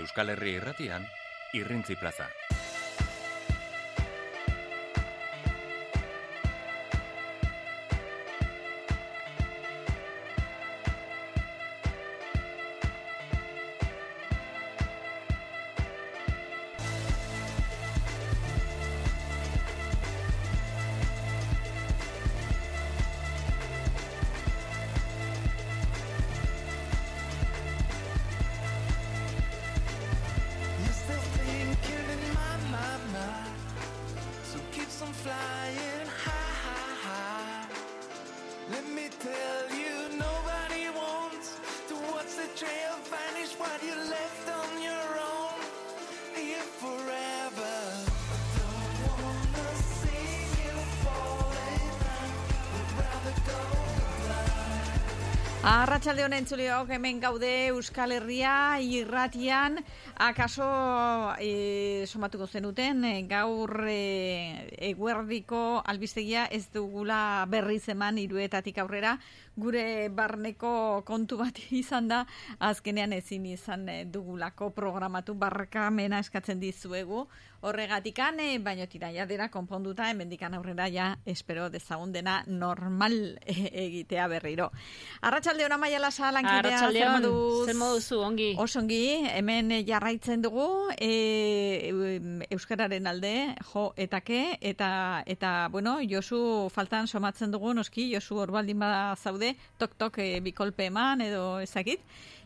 Euskal Herri irratian, irrintzi plaza. Arratxalde honen entzuleok hemen gaude Euskal Herria irratian, akaso e, somatuko zenuten, e, gaur e, eguerdiko albistegia ez dugula berriz eman iruetatik aurrera, gure barneko kontu bat izan da, azkenean ezin izan e, dugulako programatu barkamena eskatzen dizuegu, horregatikan, e, baino tira, ja dena konponduta, hemendikan aurrera ja, espero dezagun dena normal e, egitea berriro. Arratsalde ona maia lasa lankidea, zer moduz? zer moduzu, ongi. Oso ongi, hemen eh, jarraitzen dugu e, euskararen alde, jo etake, eta, eta bueno, Josu faltan somatzen dugu, noski, Josu hor baldin bada zaude, tok-tok e, bikolpe eman edo ezakit,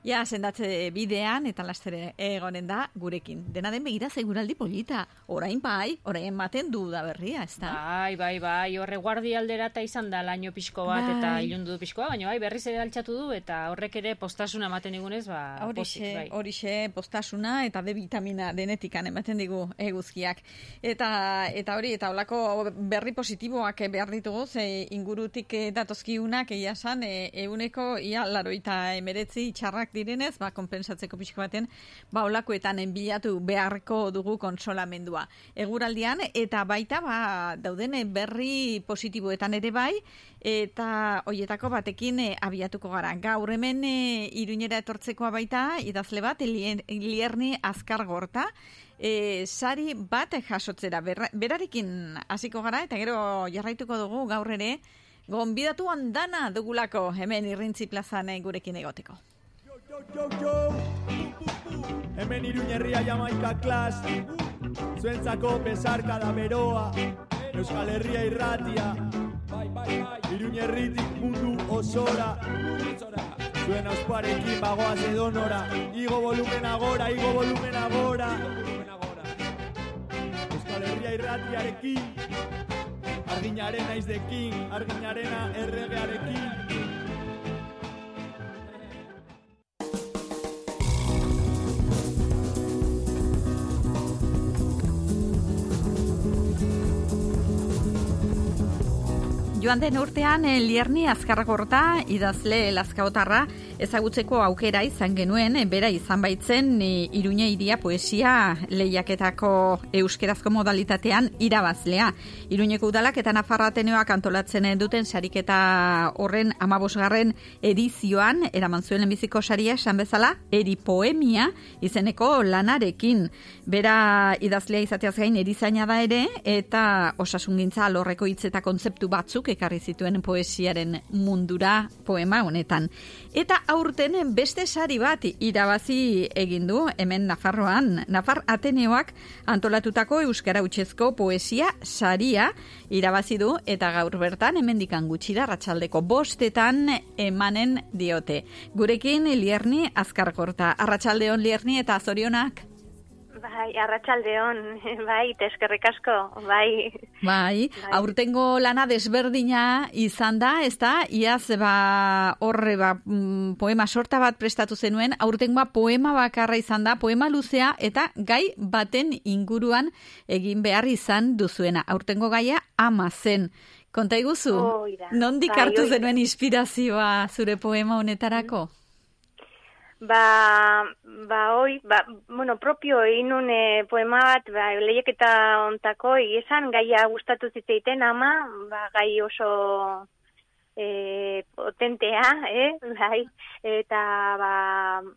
ja, sendatze bidean, eta lastere egonen da gurekin. Dena den begira seguraldi polita, orain bai, orain ematen du da berria, ez da? Bai, bai, bai, horre guardi alderata izan da laino pixko bat eta Bai. ilundu du pixko bat, baina bai, berriz ere altxatu du eta horrek ere postasuna ematen digunez, ba, Horixe, bai. horixe postasuna eta D vitamina denetikan ematen digu eguzkiak. Eta eta hori eta holako berri positiboak behar ditugu ze ingurutik datozkiunak egia san e, euneko ia laroita emeretzi txarrak direnez, ba, konpensatzeko pixko baten, ba, holakoetan enbilatu beharko dugu konsolamendua. Eguraldian, eta baita, ba, dauden eh, berri positiboetan ere bai, eta hoietako batekin eh, abiatuko gara. Gaur hemen e, iruñera etortzekoa baita, idazle bat, Lierni Azkar Gorta, e, sari bat jasotzera. Berarekin hasiko gara, eta gero jarraituko dugu gaur ere, gonbidatu handana dugulako hemen irrintzi plazan eh, gurekin egoteko. Hemen iruñerria jamaika klas Zuentzako besarka da beroa Euskal Herria irratia. Iruñerritik mundu osora. Zuen ausparekin bagoaz edonora. Igo volumen agora, igo volumen agora. Euskal Herria irratiarekin. Arginaren naizdekin, arginarena erregearekin Joan den urtean eh, Lierni Azkargorta idazle Lazkaotarra ezagutzeko aukera izan genuen, eh, bera izan baitzen Iruña iria poesia lehiaketako euskerazko modalitatean irabazlea. Iruñeko udalak eta Nafarra Ateneoak antolatzen duten sariketa horren amabosgarren edizioan, eraman zuen lehenbiziko saria esan bezala, eri poemia izeneko lanarekin. Bera idazlea izateaz gain erizaina da ere, eta osasungintza alorreko hitz eta kontzeptu batzuk ekarri zituen poesiaren mundura poema honetan. Eta aurten beste sari bat irabazi egin du hemen Nafarroan. Nafar Ateneoak antolatutako euskara utzezko poesia saria irabazi du eta gaur bertan hemendikan gutxira ratxaldeko bostetan emanen diote. Gurekin Lierni Azkarkorta. Arratsaldeon Lierni eta zorionak. Bai, arratsaldeon, bai, eskerrik asko, bai. Bai, aurtengo lana desberdina izan da, ez da, iaz ba, horre ba, mm, poema sorta bat prestatu zenuen, aurtengoa poema bakarra izan da, poema luzea eta gai baten inguruan egin behar izan duzuena. Aurtengo gaia ama zen. Konta iguzu, nondik Bai, hartu zenuen inspirazioa zure poema honetarako? Ba, ba, hoi, ba, bueno, propio inun e, poema bat, ba, lehiaketa ontako, esan gaia gustatu zitzeiten ama, ba, gai oso e, potentea, eh? bai, eta ba,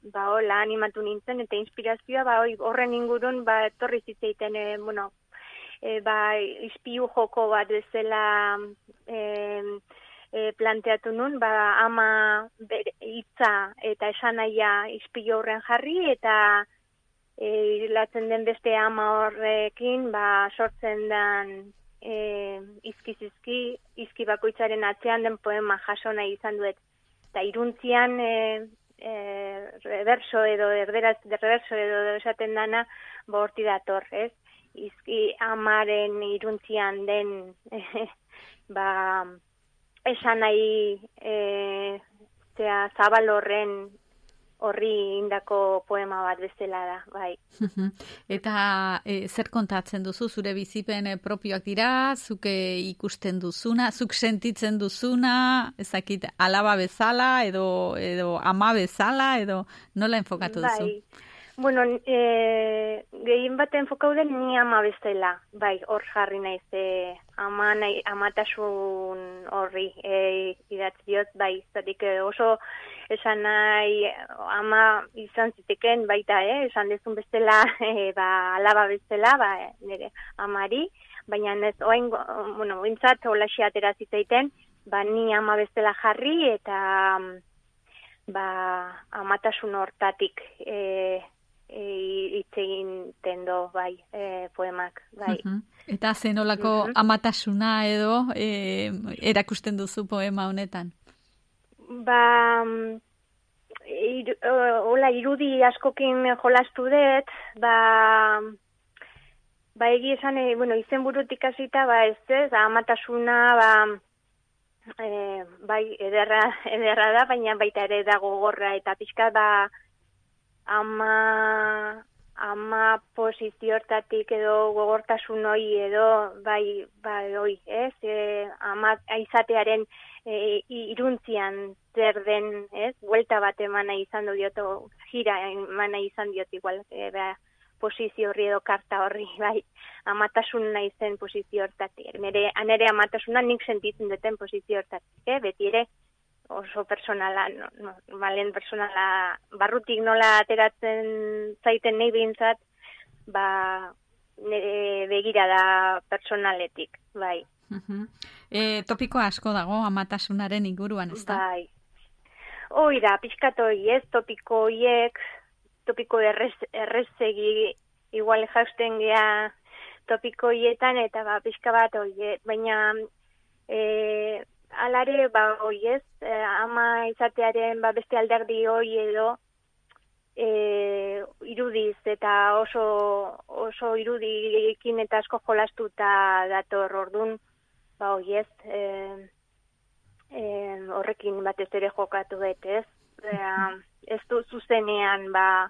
ba hola animatu nintzen, eta inspirazioa ba, hoi, horren ingurun ba, etorri zitzeiten, e, bueno, e, ba, izpiu joko bat bezala e, e, planteatu nun, ba, ama hitza eta esanaia izpilu horren jarri, eta e, latzen den beste ama horrekin, ba, sortzen den e, izki-izki, izki bakoitzaren atzean den poema jaso nahi izan duet. Eta iruntzian e, e, reverso edo, erderaz, de reverso edo esaten dana, borti dator, ez? Izki amaren iruntzian den, ba, esan nahi, e, zea, zabal horren horri indako poema bat bezala da, bai. Eta e, zer kontatzen duzu, zure bizipen e, propioak dira, zuke ikusten duzuna, zuk sentitzen duzuna, ezakit alaba bezala, edo, edo ama bezala, edo nola enfokatu duzu? Bai. Bueno, e, gehien bat enfokau den ni ama bezala, bai, hor jarri naiz, e, ama nahi, amatasun horri e, idatzi diot, bai, zatik oso esan nahi ama izan ziteken baita, eh? esan dezun bestela, e, ba, alaba bestela, ba, nire amari, baina ez oain, bueno, bintzat, hola atera zitzaiten, ba, ni ama bestela jarri, eta ba, amatasun hortatik e, e, itzegin tendo, bai, e, poemak, bai. Eta zenolako uh amatasuna edo e, erakusten duzu poema honetan? Ba, ir, hola, irudi askokin jolastu dut, ba, ba egi esan, e, bueno, izen burutik hasita, ba, ez ez, amatasuna, ba, e, bai, ederra, ederra da, baina baita ere dago gorra, eta pixka, ba, ama ama posiziotatik edo gogortasun hoi edo bai bai hoi, ez? E, ama aizatearen e, iruntzian zer den, ez? Vuelta bat emana izan du dioto, gira emana izan diot igual, e, ba, posizio horri edo karta horri, bai, amatasun nahi zen posizio hortatik. Nere, anere amatasuna nik sentitzen duten posizio hortatik, eh? beti ere, oso personala, malen personala, barrutik nola ateratzen zaiten nahi behintzat, ba, nire begira da personaletik, bai. e, topiko asko dago amatasunaren inguruan, ez da? Bai. Hoi da, pixkatoi ez, topiko hiek, topiko errez, errezegi, igual jausten gea topiko hietan, eta ba, pixka bat hoi, baina e, alare, ba, oi ez, eh, ama izatearen ba, beste alderdi hoi edo, e, irudiz eta oso, oso irudikin eta asko jolastuta dator ordun ba, oi ez, e, e, horrekin batez ere jokatu bet, ez? E, ez du zuzenean, ba,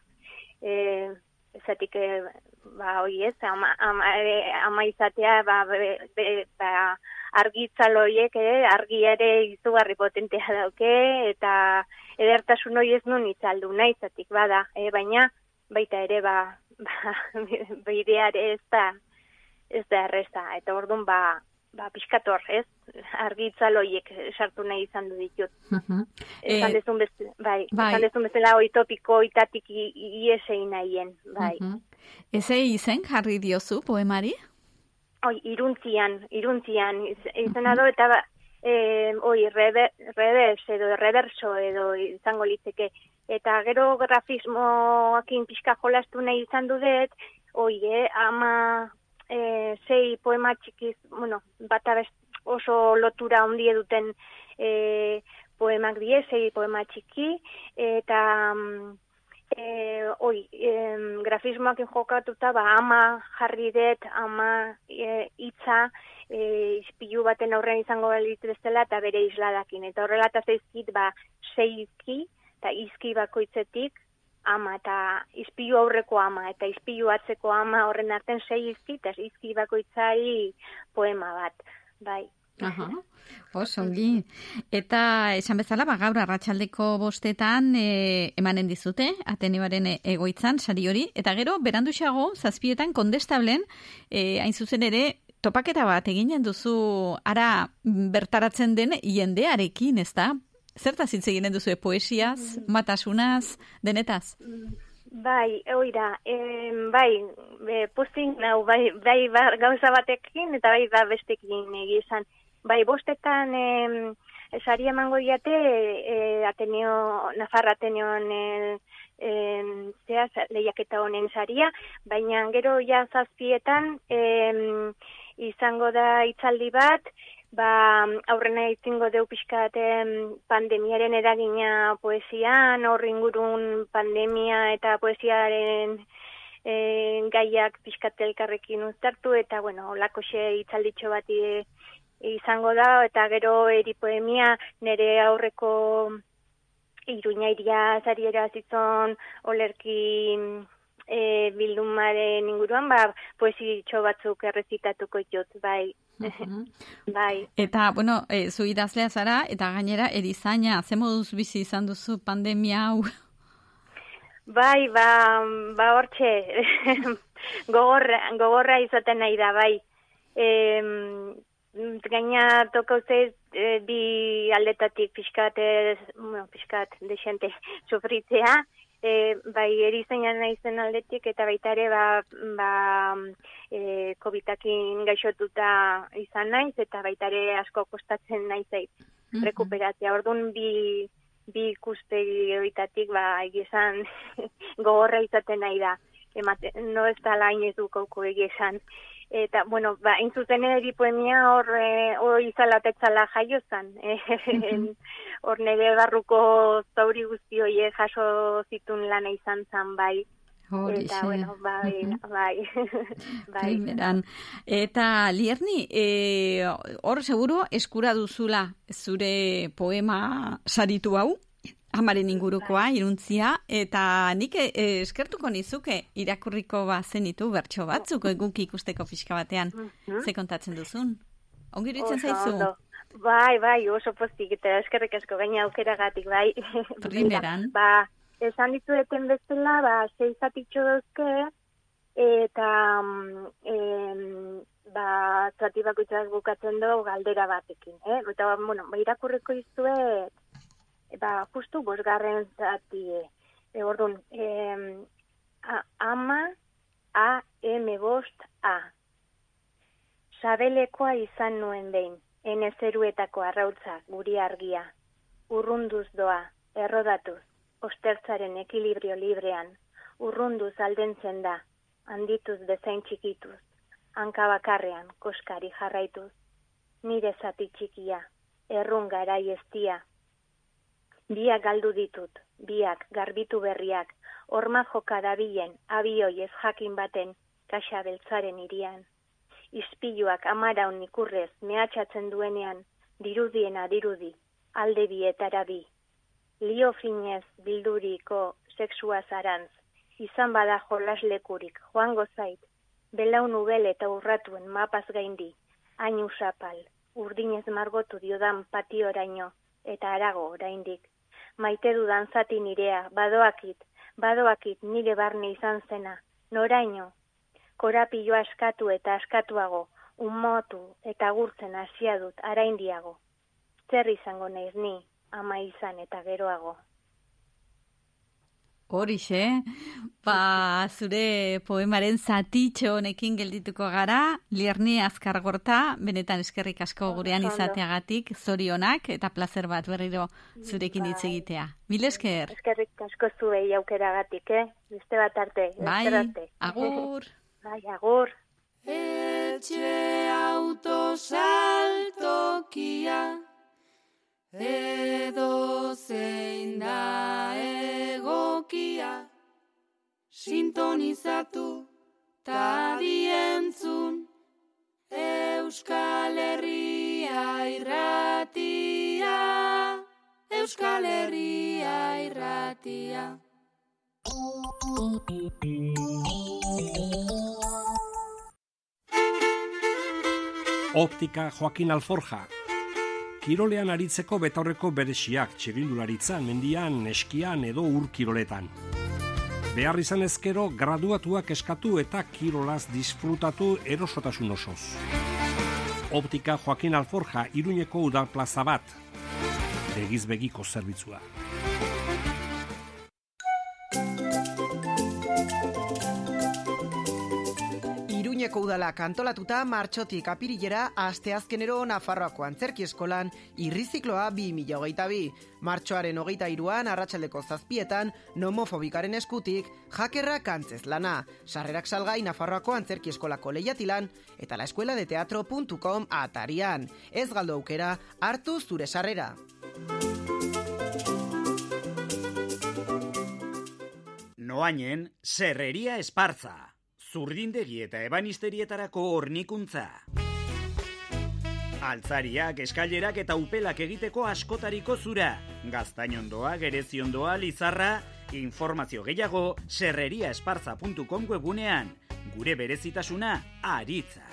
e, ezatik, ba, oi ez, ama, ama, ama izatea, ba, be, be, ba, argitzaloiek ere argi ere izugarri potentea dauke eta edertasun hori ez nun itzaldu naizatik bada, e, baina baita ere ba, ba bideare ez da ez da erreza eta ordun ba ba pizkator, ez? Argitzaloiek sartu nahi izan du ditut. Uh -huh. Esan dezun bezala, bai, bai. esan dezun bezala oi topiko itatik iesei nahien, bai. Uh -huh. Eze izen jarri diozu poemari? Oi, iruntzian, iruntzian, izan ado, eta ba, e, oi, rever, edo reverso edo izango litzeke. Eta gero grafismoakin pixka jolastu nahi izan dudet, oi, eh, ama e, sei poema txikiz, bueno, bat oso lotura ondi eduten e, poemak die, sei poema txiki, eta... Mm, e, oi, e, grafismoak jokatuta, ba, ama jarri dut, ama e, itza, e, izpilu baten aurrean izango balitz bestela, eta bere isladakin. Eta horrela eta zeizkit, ba, seizki, eta izki bakoitzetik, ama, eta izpilu aurreko ama, eta izpilu atzeko ama horren arten sei izki, eta izki bakoitzari poema bat. Bai, Aha. Osongi. Eta esan bezala, ba, gaur arratsaldeko bostetan e, emanen dizute, atenibaren egoitzan, sari hori. Eta gero, berandu xago, zazpietan, kondestablen, e, hain zuzen ere, topaketa bat eginen duzu ara bertaratzen den jendearekin, ez da? Zertaz hitz eginen duzu poesiaz, matasunaz, denetaz? Bai, oira, em, bai, e, pozin nau, bai, bai ba, gauza batekin eta bai ba bestekin egizan. Bai, bostetan em, sari emango diate e, Ateneo, Nafarra Ateneon em, zea, lehiaketa honen saria, baina gero ja zazpietan em, izango da itzaldi bat, ba, aurrena izango deu pixkat em, pandemiaren eragina poesian, hor ingurun pandemia eta poesiaren e, gaiak pixkat elkarrekin uztartu, eta, bueno, olako xe itzalditxo bat i- izango da, eta gero eri poemia nire aurreko iruñairia zariera zitzon olerki e, bildumaren inguruan, ba, poesitxo batzuk errezitatuko ditut, bai. bai. Eta, bueno, e, zu idazlea zara, eta gainera erizaina, ze moduz bizi izan duzu pandemia hau? Bai, ba, ba hortxe, gogorra, gogorra izaten nahi da, bai. E, gaina toka uzez, e, bi aldetatik pixkat, e, bueno, pixkat, desente, sufritzea, e, bai, erizainan naizen aldetik, eta baita ere, ba, ba e, COVID-akin gaixotuta izan naiz, eta baita ere asko kostatzen naizeit rekuperatzea. Orduan bi, bi ikuspegi horietatik ba egizan gogorra izaten nahi da. Emate, no ez da lain ez dukauko egizan. Eta, bueno, ba, intzuzen eri poemia hor, e, hor izalatetzala jaio zan. Hor nire barruko zauri guzti hoie jaso zitun lana izan zan, bai. Horixe. Eta, bueno, bai, bai, bai. Primeran. Eta Lierni, e, hor seguro eskura duzula zure poema saritu hau, amaren ingurukoa, iruntzia, eta nik e, eskertuko nizuke irakurriko ba zenitu bertso batzuk guk ikusteko pixka batean. Ze kontatzen duzun? Ongi zaizu? ondo. Bai, bai, oso postik eta eskerrik asko gaina aukeragatik, bai. Primeran. Ba, esan dizueten bezala, ba, seizatitxo dauzke, eta mm, em, ba, zati bakoitzak bukatzen du galdera batekin, eh? Eta, bueno, ba, irakurriko izuet, ba, justu bosgarren zati, e, orduan, em, a, ama, a, m, bost, a. Sabelekoa izan nuen behin, enezeruetako arrautza guri argia, urrunduz doa, errodatuz, ostertzaren ekilibrio librean, urrunduz aldentzen da, handituz bezain txikituz, hanka bakarrean koskari jarraituz, nire zati txikia, errun garai estia. Biak galdu ditut, biak garbitu berriak, orma joka dabilen, abioi ez jakin baten, kaxa beltzaren irian. Ispiluak amaraun ikurrez mehatxatzen duenean, dirudiena dirudi, alde bietara bi. Lio finez bilduriko sexua zarantz, izan bada jolaslekurik, joango zait, belaun ubel eta urratuen mapaz gaindi, hain usapal, urdinez margotu diodan patioraino, eta arago oraindik. Maite dudan zati nirea, badoakit, badoakit nire barne izan zena, noraino, korapilo askatu eta askatuago, umotu eta gurtzen hasia dut araindiago. Zer izango naiz ni, ama izan eta geroago. Horixe, ba, zure poemaren zatitxo honekin geldituko gara, Lierni Azkargorta, benetan eskerrik asko gurean izateagatik, zorionak eta placer bat berriro zurekin hitz egitea. Mil esker, Eskerrik asko zuei aukeragatik, eh? Beste bat arte, bai, arte. agur. bai, agur. Etxe autosaltokia edo zein sintonizatu ta dientzun Euskal Herria irratia Euskal Herria irratia Optika Joaquin Alforja. Kirolean aritzeko betaurreko beresiak txirindularitzan, mendian, eskian edo ur kiroletan. Behar izan ezkero graduatuak eskatu eta kirolaz disfrutatu erosotasun osoz. Optika Joaquin Alforja Iruñeko udal plaza bat. Begiz begiko zerbitzua. Iruñeko udalak antolatuta martxotik apirilera asteazkenero Nafarroako antzerki eskolan irrizikloa 2022. Martxoaren hogeita iruan arratsaldeko zazpietan nomofobikaren eskutik jakerra kantzez lana. Sarrerak salgai Nafarroako antzerki eskolako lehiatilan eta la escuela de teatro.com atarian. Ez galdo aukera, hartu zure sarrera. Noainen, Serreria Esparza. Zurdindegi eta ebanisterietarako hornikuntza. Altzariak, eskailerak eta upelak egiteko askotariko zura. Gaztainondoa, gereziondoa, lizarra, informazio gehiago serreriaesparza.com webunean. Gure berezitasuna, aritza.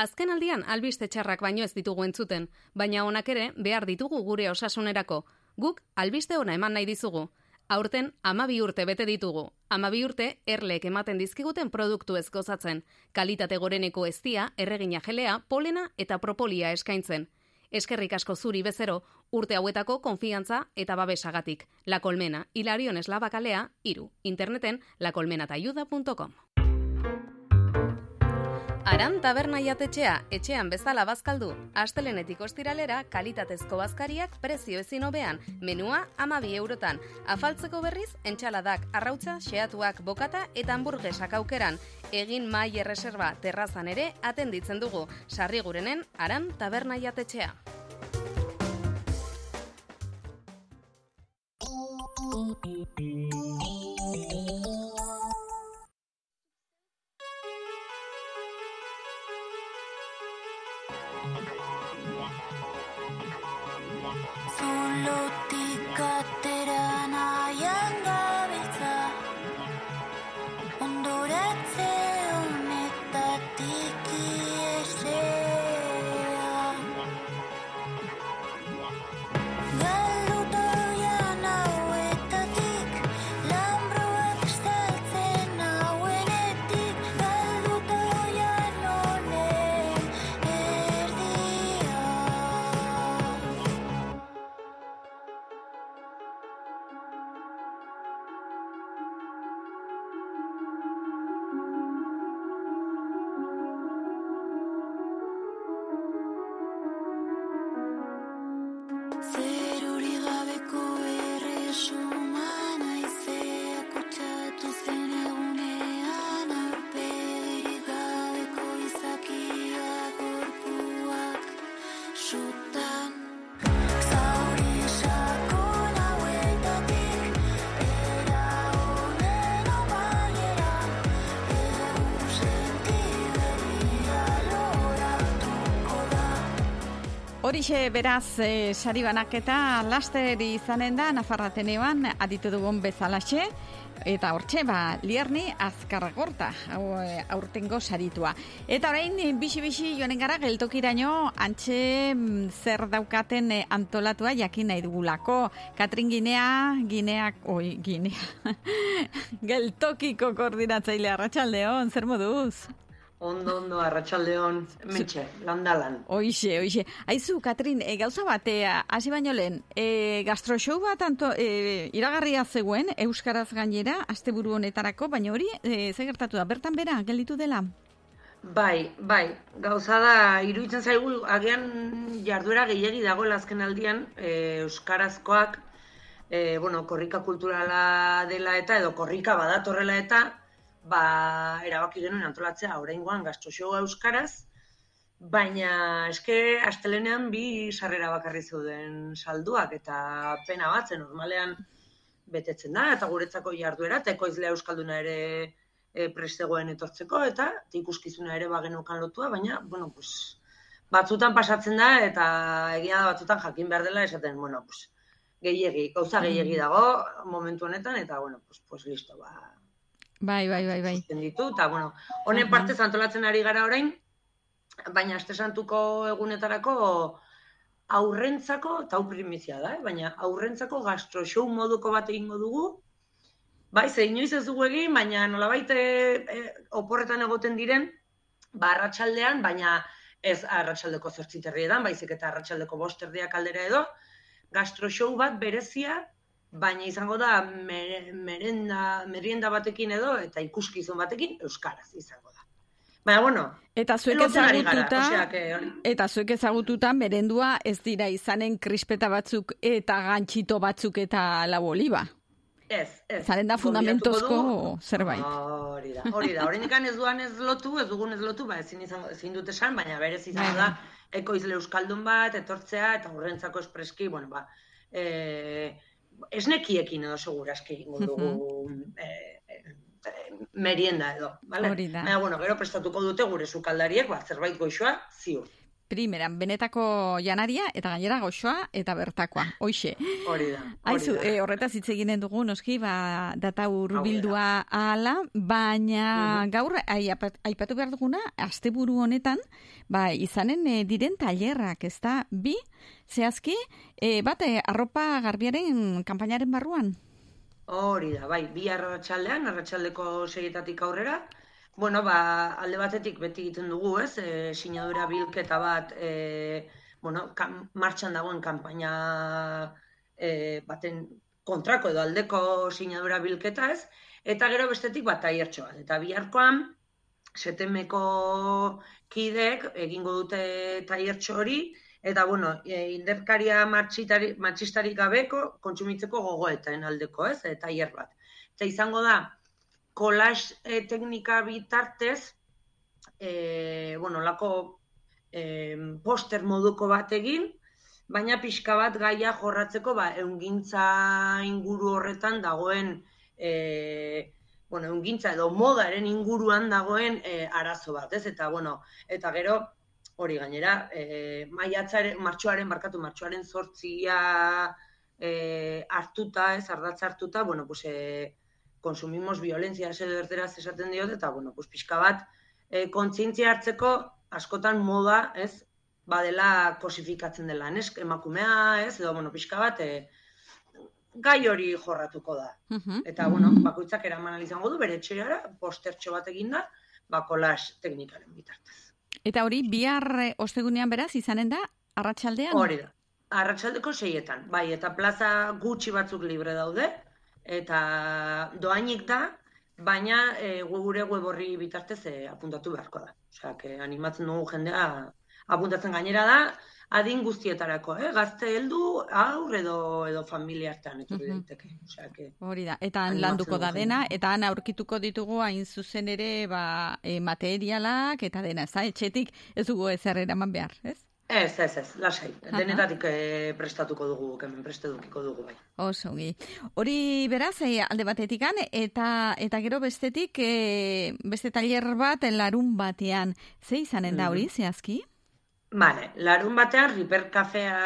Azken aldian albiste txarrak baino ez ditugu entzuten, baina honak ere behar ditugu gure osasunerako. Guk albiste ona eman nahi dizugu. Aurten amabi urte bete ditugu. Amabi urte erleek ematen dizkiguten produktu ez gozatzen. Kalitate goreneko eztia, erregina jelea, polena eta propolia eskaintzen. Eskerrik asko zuri bezero, urte hauetako konfiantza eta babesagatik. La Colmena, Hilarion Eslabakalea, iru. Interneten lacolmenatayuda.com. Aran taberna jatetxea, etxean bezala bazkaldu. Astelenetik ostiralera, kalitatezko bazkariak prezio ezin hobean, menua amabi eurotan. Afaltzeko berriz, entxaladak, arrautza, xeatuak, bokata eta hamburguesak aukeran. Egin mai erreserba terrazan ere atenditzen dugu. Sarri gurenen, aran taberna jatetxea. solo Horixe beraz e, sari banaketa laster izanen da Nafarrateneoan aditu dugun bezalaxe eta hortxe ba Lierni Azkarragorta hau e, aurtengo saritua. Eta orain e, bixi-bixi joanen gara geltokiraino antxe mm, zer daukaten e, antolatua jakin nahi dugulako. Katrin Ginea, Gineak, oi, Ginea. Geltokiko koordinatzaile Arratsaldeon, zer moduz? Ondo, ondo, arratsaldeon, metxe, landalan. Oixe, oixe. Aizu, Katrin, e, gauza batea, hasi baino lehen, e, gastroshow bat anto, e, iragarria zegoen, Euskaraz gainera, asteburu honetarako, baina hori, e, ze gertatu da, bertan bera, gelditu dela? Bai, bai, gauza da, iruditzen zaigu, agian jarduera gehiagi dagoela azken aldian, e, Euskarazkoak, e, bueno, korrika kulturala dela eta, edo korrika badatorrela eta, ba, erabaki genuen antolatzea oraingoan gastroshow euskaraz, baina eske astelenean bi sarrera bakarri zeuden salduak eta pena bat zen normalean betetzen da eta guretzako jarduera eta ekoizlea euskalduna ere e, prestegoen etortzeko eta ikuskizuna ere bagenokan lotua, baina bueno, pues, batzutan pasatzen da eta egia da batzutan jakin behar dela esaten, bueno, pues, gehiegi, gauza gehiegi dago momentu honetan eta bueno, pues, pues listo, ba, Bai, bai, bai, bai. ditu, eta, bueno, honen partez antolatzen ari gara orain, baina aste santuko egunetarako aurrentzako, eta hau primizia da, eh? baina aurrentzako gastro show moduko bat egingo dugu, bai, ze inoiz ez dugu egin, baina nolabait e, e, oporretan egoten diren, ba, arratsaldean, baina ez arratsaldeko zortziterrietan, baizik eta arratsaldeko bosterdiak aldera edo, gastro show bat berezia, baina izango da mere- merenda, merienda batekin edo, eta ikuskizun batekin, euskaraz izango da. Baina, bueno, Eta zuek ezagututa, eta zuek ezagututa merendua ez dira izanen krispeta batzuk eta gantxito batzuk eta lau oliba. Ez, ez. Zaren da fundamentozko zerbait. Hori da, hori da. Horrendik ez duan ez lotu, ez dugun ez lotu, ba ezin, izango, ezin dut esan, baina berez izango da ekoizle euskaldun bat, etortzea, eta horrentzako espreski, bueno, ba, e, esnekiekin edo seguraski egingo dugu e, e, merienda edo, vale? Hori da. Baina, bueno, gero prestatuko dute gure sukaldariek, ba, zerbait goixoa, ziur. Primeran, benetako janaria eta gainera goxoa eta bertakoa. Hoixe. Hori da. hori Aizu, da. e, horretaz hitz eginen dugu, noski, ba, data urbildua ahala, baina gaur ai, apat- aipatu behar duguna, asteburu honetan, ba, izanen e, diren tailerrak, ez da, bi, zehazki, e, bat, e, arropa garbiaren kanpainaren barruan. Hori da, bai, bi arratsaldean, arratsaldeko seietatik aurrera. Bueno, ba, alde batetik beti egiten dugu, ez? E, sinadura bilketa bat, e, bueno, kan, martxan dagoen kanpaina e, baten kontrako edo aldeko sinadura bilketa, ez? Eta gero bestetik taiertxo bat. Eta biharkoan, setemeko kidek egingo dute taiertxo hori, eta bueno, e, inderkaria matxistarik gabeko kontsumitzeko gogoetan aldeko, ez? E, tailer bat. Eta izango da, kolax e, teknika bitartez, e, bueno, lako e, poster moduko bat egin, baina pixka bat gaia jorratzeko, ba, eungintza inguru horretan dagoen, e, bueno, eungintza edo modaren inguruan dagoen e, arazo bat, ez? Eta, bueno, eta gero, hori gainera, e, maiatzaren, martxoaren, barkatu, martxoaren zortzia e, hartuta, ez, ardatza hartuta, bueno, pues, e, konsumimos violentzia edo erderaz esaten diot, eta, bueno, pues, pixka bat, e, kontzientzia hartzeko askotan moda, ez, badela kosifikatzen dela, nesk, emakumea, ez, edo, bueno, pixka bat, e, gai hori jorratuko da. Eta, bueno, bakoitzak eraman izango du, bere etxeara, postertxo bat eginda, ba, kolas teknikaren bitartez. Eta hori, bihar eh, ostegunean beraz, izanen da, arratsaldean? Hori da. Arratsaldeko seietan, bai, eta plaza gutxi batzuk libre daude, eta doainik da, baina e, gure web horri bitartez e, apuntatu beharko da. Osea, que animatzen dugu jendea apuntatzen gainera da, adin guztietarako, eh? gazte heldu, aur edo, edo familia hartan etorri Mhm. daiteke. Osea, que Hori da, eta han landuko da dena, eta han aurkituko ditugu hain zuzen ere ba, e, materialak eta dena, ez da, etxetik ez dugu ezer eraman behar, ez? Ez, ez, ez, lasai. Aha. Denetatik eh, prestatuko dugu, hemen prestedukiko dugu bai. Oso, ongi. Hori beraz, e, alde batetikan, eta eta gero bestetik, e, beste tailer bat larun batean. Ze izanen da hori, zehazki? Vale, larun batean Riper kafea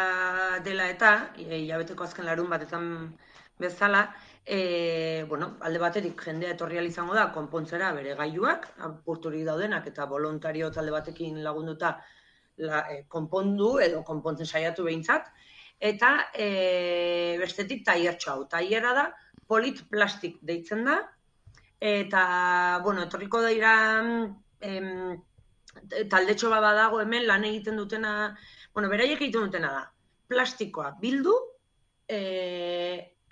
dela eta, e, hilabeteko azken larun batetan bezala, e, bueno, alde baterik jendea etorri izango da, konpontzera bere gailuak, apurturik daudenak eta voluntario talde batekin lagunduta la, e, konpondu edo konpontzen saiatu behintzat, eta e, bestetik taiertxo hau. Taierra da, polit plastik deitzen da, eta, bueno, etorriko dira em, taldetxo bat badago hemen lan egiten dutena, bueno, beraiek egiten dutena da, plastikoa bildu, e,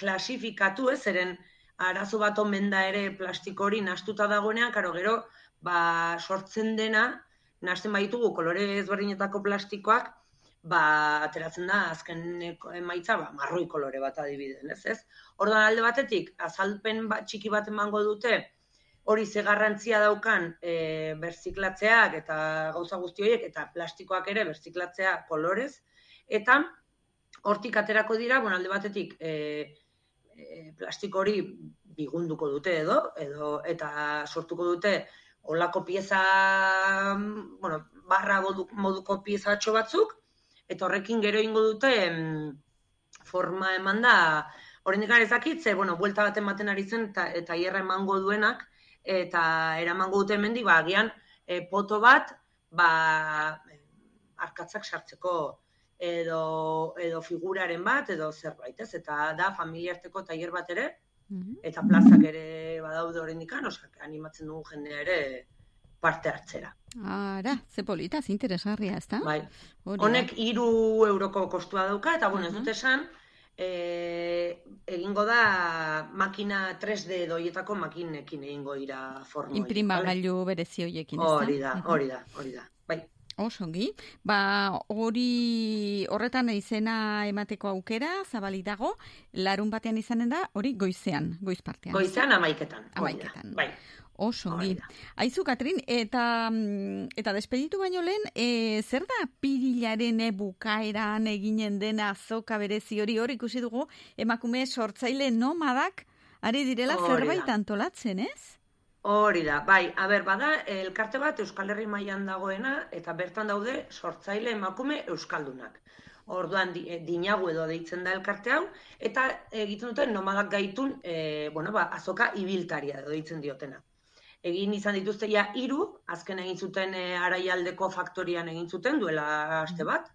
klasifikatu ez, zeren arazo bat omen da ere plastiko hori nastuta dagoenean, karo gero, ba, sortzen dena, nasten baitugu kolore ezberdinetako plastikoak, ba, ateratzen da azkeneko emaitza, ba, marroi kolore bat adibiden, ez ez? Orduan alde batetik, azalpen bat, txiki bat emango dute, hori ze garrantzia daukan e, berziklatzeak eta gauza guzti horiek eta plastikoak ere berziklatzea kolorez eta hortik aterako dira, bueno, alde batetik e, e, plastiko hori bigunduko dute edo edo eta sortuko dute olako pieza bueno, barra modu- moduko piezatxo batzuk eta horrekin gero ingo dute em, forma eman da Horrendik ez dakit, ze, bueno, buelta bat ematen ari zen, eta, eta hierra emango duenak, eta eramango dute hemendik ba, agian, e, poto bat, ba, arkatzak sartzeko edo, edo figuraren bat, edo zerbait, ez? Eta da familiarteko tailer bat ere. Eta plazak ere badaude oraindikan, osea, animatzen dugu jendea ere parte hartzera. Ara, ze polita, ze interesgarria, ezta? Bai. Honek hiru euroko kostua dauka, eta bueno, ez dut esan, e, egingo da makina 3D doietako makinekin egingo ira formo. horiek, Inprimagailu berezi hoiekin, ezta? Hori da, Mhm. hori da, hori da. Bai. Oso ongi. Ba, hori horretan izena emateko aukera zabalik dago, larun batean izanen da, hori goizean, goiz partean. Goizean amaiketan. Amaiketan. Bai. Oso ongi. Aizu, Katrin, eta, mm, eta despeditu baino lehen, e, zer da pirilaren bukaeran eginen dena azoka berezi hori hori ikusi dugu, emakume sortzaile nomadak, ari direla zerbait antolatzen, ez? Hori da, bai, a ber, bada, elkarte bat Euskal Herri mailan dagoena, eta bertan daude sortzaile emakume euskaldunak. Orduan, di, eh, dinagu edo deitzen da elkarte hau, eta egiten duten nomadak gaitun, e, bueno, ba, azoka ibiltaria edo deitzen diotena. Egin izan dituzte ja hiru, azken egin zuten e, araialdeko faktorian egin zuten, duela aste bat,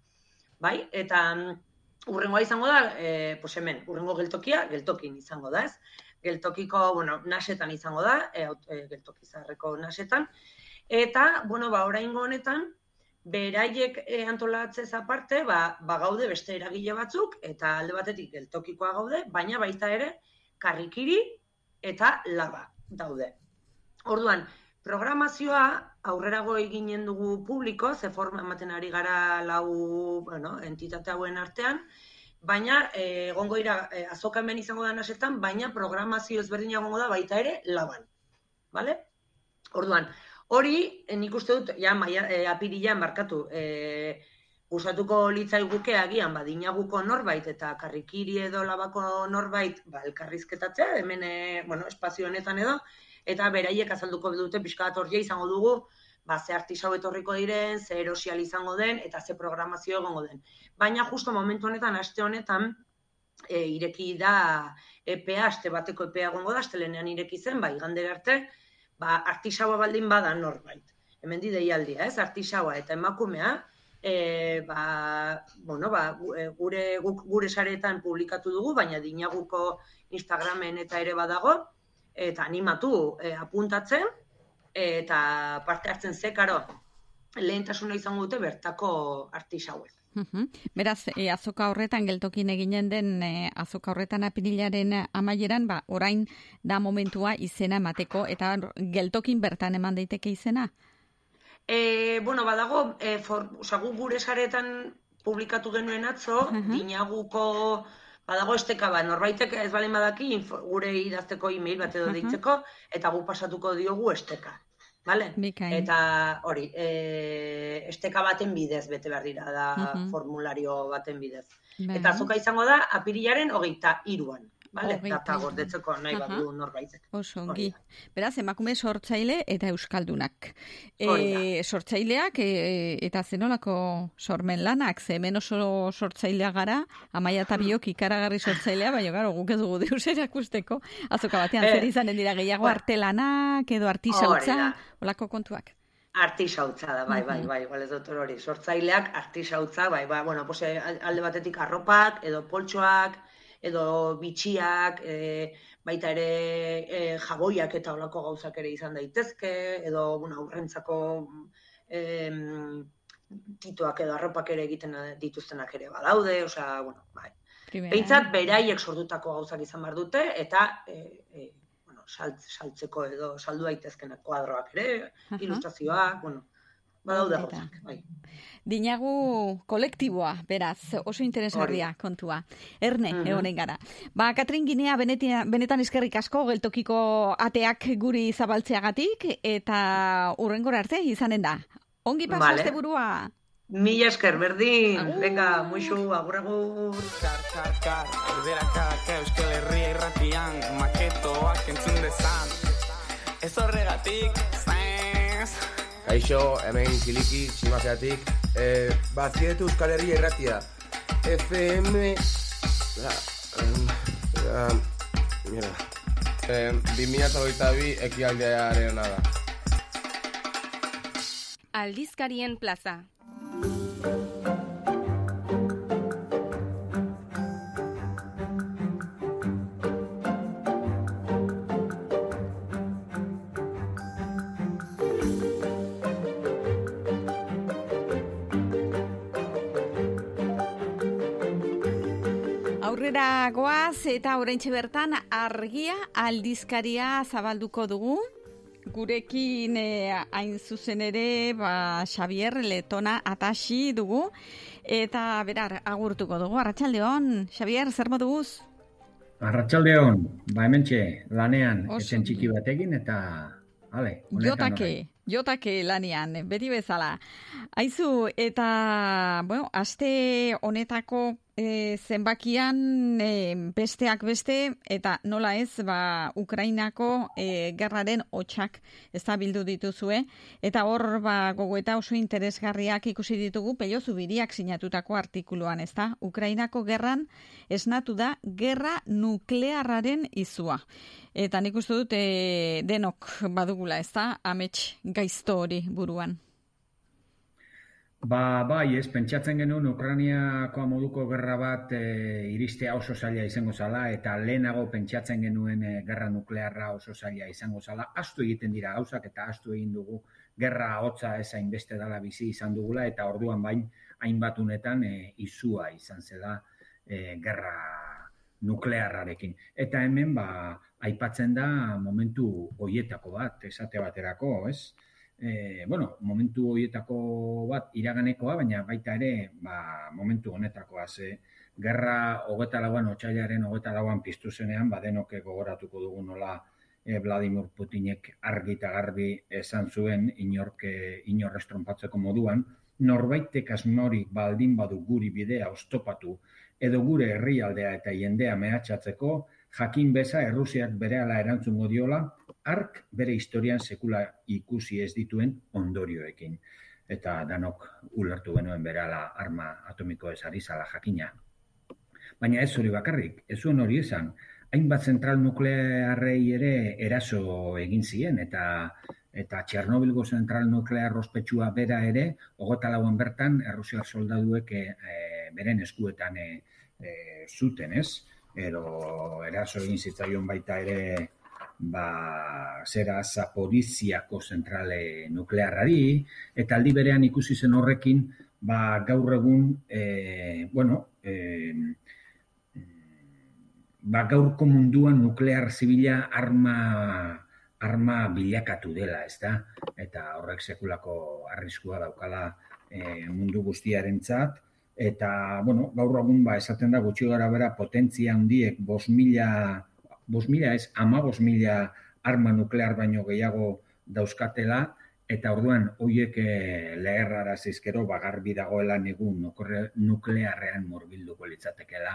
bai, eta mm, urrengoa izango da, e, pues hemen, urrengo geltokia, geltokin izango da, ez? Geltokiko, bueno, nasetan izango da, e, aut- e, geltoki zaharreko nasetan. Eta, bueno, ba, oraingo honetan, beraiek e, antolatzez aparte, ba, ba gaude beste eragile batzuk, eta alde batetik geltokikoa gaude, baina baita ere, karrikiri eta laba daude. Orduan, programazioa aurrerago eginen dugu publiko, ze forma ematen ari gara lau, bueno, entitate hauen artean, baina eh, egongo dira eh, azoka hemen izango da nasetan, baina programazio ezberdina egongo da baita ere laban. Vale? Orduan, hori eh, nik uste dut, ja, maia, eh, apirilan markatu, eh, gustatuko litzaiguke agian badinaguko norbait eta karrikiri edo labako norbait ba, elkarrizketatzea, hemen bueno, espazio honetan edo, eta beraiek azalduko dute pixka bat izango dugu, ba, ze artisau etorriko diren, ze erosial izango den, eta ze programazio egongo den. Baina justo momentu honetan, aste honetan, e, ireki da EPA, aste bateko EPA egongo da, astelenean ireki zen, bai, igandera arte, ba, artisaua baldin bada norbait. Hemen di deialdia, ez? Artisaua eta emakumea, e, ba, bueno, ba, e, gure, gure saretan publikatu dugu, baina dinaguko Instagramen eta ere badago, eta animatu e, apuntatzen, eta parte hartzen zekaro lehentasuna izango dute bertako artisauek. Beraz, e, azoka horretan geltokin eginen den e, azoka horretan apirilaren amaieran, ba, orain da momentua izena emateko eta geltokin bertan eman daiteke izena. E, bueno, badago, e, for, oza, gu gure saretan publikatu genuen atzo, dinaguko, badago esteka bat, norbaitek ez balen badaki, info, gure idazteko e-mail bat edo deitzeko, eta gu pasatuko diogu esteka. Vale? Bikain. Eta hori, e, esteka baten bidez bete behar dira, da Mhm. formulario baten bidez. Bai. Eta azoka izango da, apirilaren hogeita iruan. Vale? Hogeita Data gordetzeko nahi Aha. badu norbaitek. Oso ongi. Beraz, emakume sortzaile eta euskaldunak. E, sortzaileak e, eta zenolako sormen lanak, ze hemen oso sortzailea gara, amaia eta biok ikaragarri sortzailea, baina garo, guk ez dugu deus erakusteko, azoka batean Eh, zer izanen dira gehiago artelanak edo artisautza, olako kontuak. Artisautza da, bai, bai, bai, igual ez dut hori. Sortzaileak artisautza, bai, bai, bueno, pues, eh, alde batetik arropak, edo poltsoak, edo bitxiak, e, baita ere e, jaboiak eta olako gauzak ere izan daitezke, edo, bueno, aurrentzako em, titoak edo arropak ere egiten dituztenak ere badaude, osea, bueno, bai. Primera. Behintzat, beraiek sortutako gauzak izan behar dute, eta e, e, bueno, salt, saltzeko edo saldu daitezkenak kuadroak ere, Aha. ilustrazioak, bueno, badaude gauzak, bai. Dinagu kolektiboa, beraz, oso interesgarria kontua. Erne, Mhm. egonen gara. Ba, Katrin Ginea benetan, benetan eskerrik asko geltokiko ateak guri zabaltzeagatik eta urrengora arte izanen da. Ongi pasa Vale. vale. burua. Mila esker, berdin, venga, muixu, agur agur. Kar, kar, kar, erderakak Euskal Herria irratian Maketoak entzun dezan Ez horregatik, zaiz Kaixo, hemen kiliki, tximazeatik. Eh, bazietu Euskal Herria irratia. FM... La, um, mira. Eh, 2022 ekialdearen da. Aldizkarien plaza. Aurrera goaz eta oraintxe bertan argia aldizkaria zabalduko dugu. Gurekin eh, hain zuzen ere ba, Xavier Letona atasi dugu. Eta berar, agurtuko dugu. Arratxaldeon, Xavier, zer moduz? Arratxaldeon, ba hementxe, lanean, etxen txiki batekin, eta, ale, Jotake, orain. jotake lanian, beti bezala. Aizu, eta, bueno, aste honetako e, zenbakian e, besteak beste, eta nola ez, ba, Ukrainako e, gerraren hotxak ez da bildu dituzue, eta hor, ba, gogoeta oso interesgarriak ikusi ditugu, pelio zubiriak sinatutako artikuluan, ez da? Ukrainako gerran esnatu da gerra nuklearraren izua. Eta nik uste dut e, denok badugula, ez da? Amets gaizto hori buruan. Ba, bai, ez, pentsatzen genuen Ukrainiako moduko gerra bat e, iristea oso zaila izango zala, eta lehenago pentsatzen genuen e, gerra nuklearra oso zaila izango zala. Astu egiten dira gauzak eta astu egin dugu gerra hotza ez hainbeste dala bizi izan dugula, eta orduan bain hainbat unetan e, izua izan zela e, gerra nuklearrarekin. Eta hemen, ba, aipatzen da momentu hoietako bat, esate baterako, ez? E, bueno, momentu horietako bat iraganekoa, baina baita ere, ba, momentu honetakoa ze, gerra hogeta lauan, otxailaren hogeta lauan piztu zenean, badenok gogoratuko dugu nola e, Vladimir Putinek argi eta garbi esan zuen inork, e, inor estrompatzeko moduan, norbaitek asmorik baldin badu guri bidea ostopatu edo gure herrialdea eta jendea mehatxatzeko, jakin beza Errusiak berehala erantzungo diola, ark bere historian sekula ikusi ez dituen ondorioekin. Eta danok ulertu genuen berehala arma atomiko ez ari zala jakina. Baina ez hori bakarrik, ez zuen hori esan, hainbat zentral nuklearrei ere eraso egin ziren, eta eta Txernobilgo zentral nuklear ospetsua bera ere, hogeta lauan bertan, errusiar soldaduek e, beren eskuetan e, zuten, ez? Ero eraso egin zitzaion baita ere ba, zera Zaporiziako zentrale nuklearrari, eta aldi berean ikusi zen horrekin, ba, gaur egun, e, bueno, e, ba, gaurko munduan nuklear zibila arma arma bilakatu dela, ez da? Eta horrek sekulako arriskua daukala e, mundu guztiarentzat, eta, bueno, gaur egun, ba, esaten da gutxi gara bera potentzia handiek bos mila bos mila ez, ama bos mila arma nuklear baino gehiago dauzkatela, eta orduan hoiek e, leherrara zizkero bagarbi dagoela negun nuklearrean morbilduko litzatekela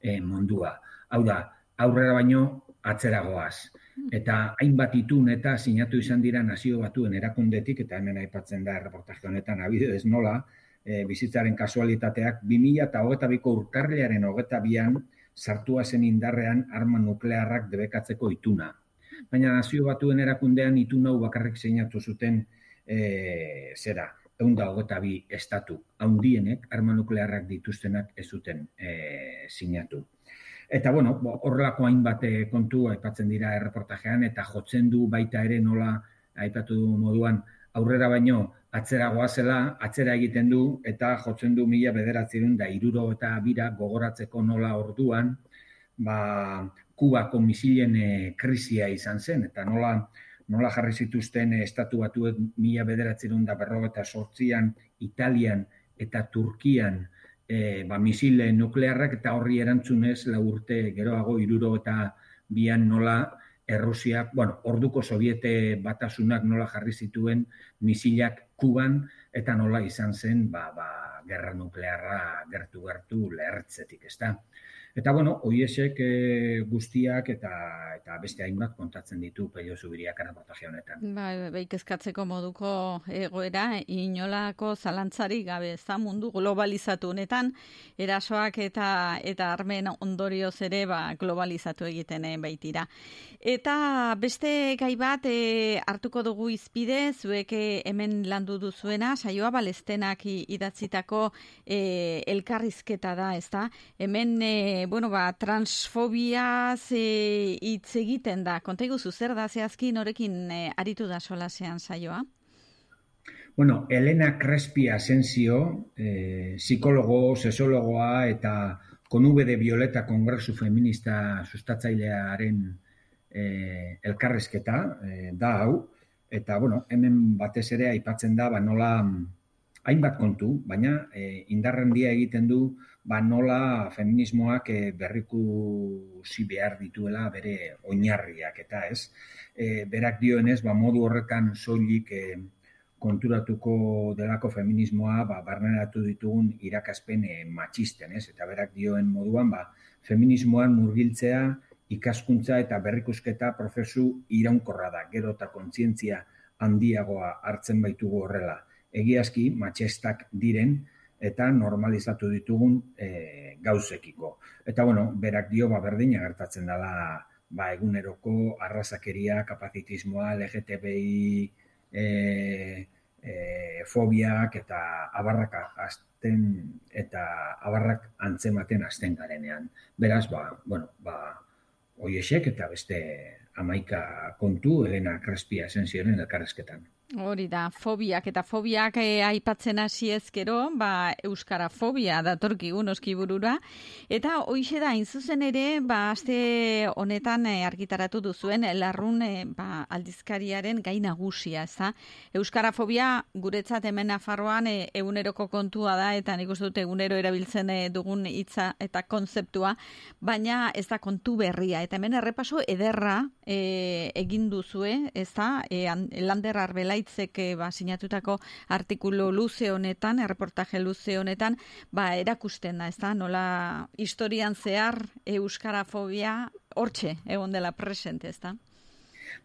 e, mundua. Hau da, aurrera baino atzeragoaz. Eta hainbat itun eta sinatu izan dira nazio batuen erakundetik, eta hemen aipatzen da erreportaje honetan abidez nola, e, bizitzaren kasualitateak 2000 eta hogeta biko urtarriaren hogeta bian sartua zen indarrean arma nuklearrak debekatzeko ituna. Baina nazio batuen erakundean itun hau bakarrik sinatu zuten e, zera, egun da hogeta bi estatu, haundienek arma nuklearrak dituztenak ez zuten e, sinatu. Eta, bueno, horrelako hainbat kontu aipatzen dira erreportajean, eta jotzen du baita ere nola aipatu du moduan aurrera baino atzera goazela, atzera egiten du, eta jotzen du mila bederatzerun da iruro eta bira gogoratzeko nola orduan, ba, kubako misilen e, krisia izan zen, eta nola, nola jarri zituzten e, estatu batuek mila bederatzerun da berrogeta sortzian, Italian eta Turkian, e, ba, misile nuklearrak eta horri erantzunez lau urte geroago iruro eta bian nola Errusiak, bueno, orduko soviete batasunak nola jarri zituen misilak kuban eta nola izan zen ba, ba, gerra nuklearra gertu-gertu lehertzetik, ezta? Eta, bueno, hoiesek e, guztiak eta eta beste hainbat kontatzen ditu peio zubiriak erreportaje honetan. Ba, beik eskatzeko moduko egoera, inolako zalantzari gabe, ez da mundu globalizatu honetan, erasoak eta eta armen ondorioz ere ba, globalizatu egiten eh, baitira. Eta beste gai bat e, hartuko dugu izpide, zuek eh, hemen landu duzuena, saioa balestenak idatzitako e, elkarrizketa da, ez da? Hemen, e, bueno, ba, transfobiaz e, hitz egiten da. Konta iguzu, zer da zehazki norekin e, aritu da solasean saioa? Bueno, Elena Crespi Asensio, eh, psikologo, sesologoa eta Konube de Violeta Kongresu Feminista sustatzailearen e, elkarrezketa e, da hau, eta bueno, hemen batez ere aipatzen da ba, nola hainbat kontu, baina e, indarrendia egiten du ba, nola feminismoak e, berrikusi behar dituela bere oinarriak, eta ez, e, berak dioenez, ba, modu horretan soilik e, konturatuko delako feminismoa ba, barneratu ditugun irakaspen e, matxisten, ez? Eta berak dioen moduan, ba, feminismoan murgiltzea ikaskuntza eta berrikusketa prozesu iraunkorra da, gero eta kontzientzia handiagoa hartzen baitugu horrela. Egiazki, matxestak diren eta normalizatu ditugun e, gauzekiko. Eta bueno, berak dio ba, berdina gertatzen dela ba, eguneroko arrazakeria, kapazitismoa, LGTBI, e, e, fobiak eta abarrak azten eta abarrak antzematen azten garenean. Beraz, ba, bueno, ba, oiesek eta beste amaika kontu Elena Crespia esen ziren elkarrezketan. Hori da, fobiak eta fobiak eh, aipatzen hasi ezkero, ba, euskara fobia datorkigu noski burura. Eta hoixe da, zuzen ere, ba, aste honetan eh, argitaratu duzuen, larrun eh, ba, aldizkariaren gai nagusia, ez da? Euskara fobia guretzat hemen Nafarroan eh, eguneroko kontua da, eta nik uste dut egunero erabiltzen eh, dugun hitza eta konzeptua, baina ez da kontu berria. Eta hemen errepaso ederra eh, egin duzue, ez da? Eh, an- Lander Arbelaitzek eh, ba, sinatutako artikulu luze honetan, erreportaje luze honetan, ba, erakusten da, ez da? Nola historian zehar euskarafobia hortxe egon dela presente, ez da?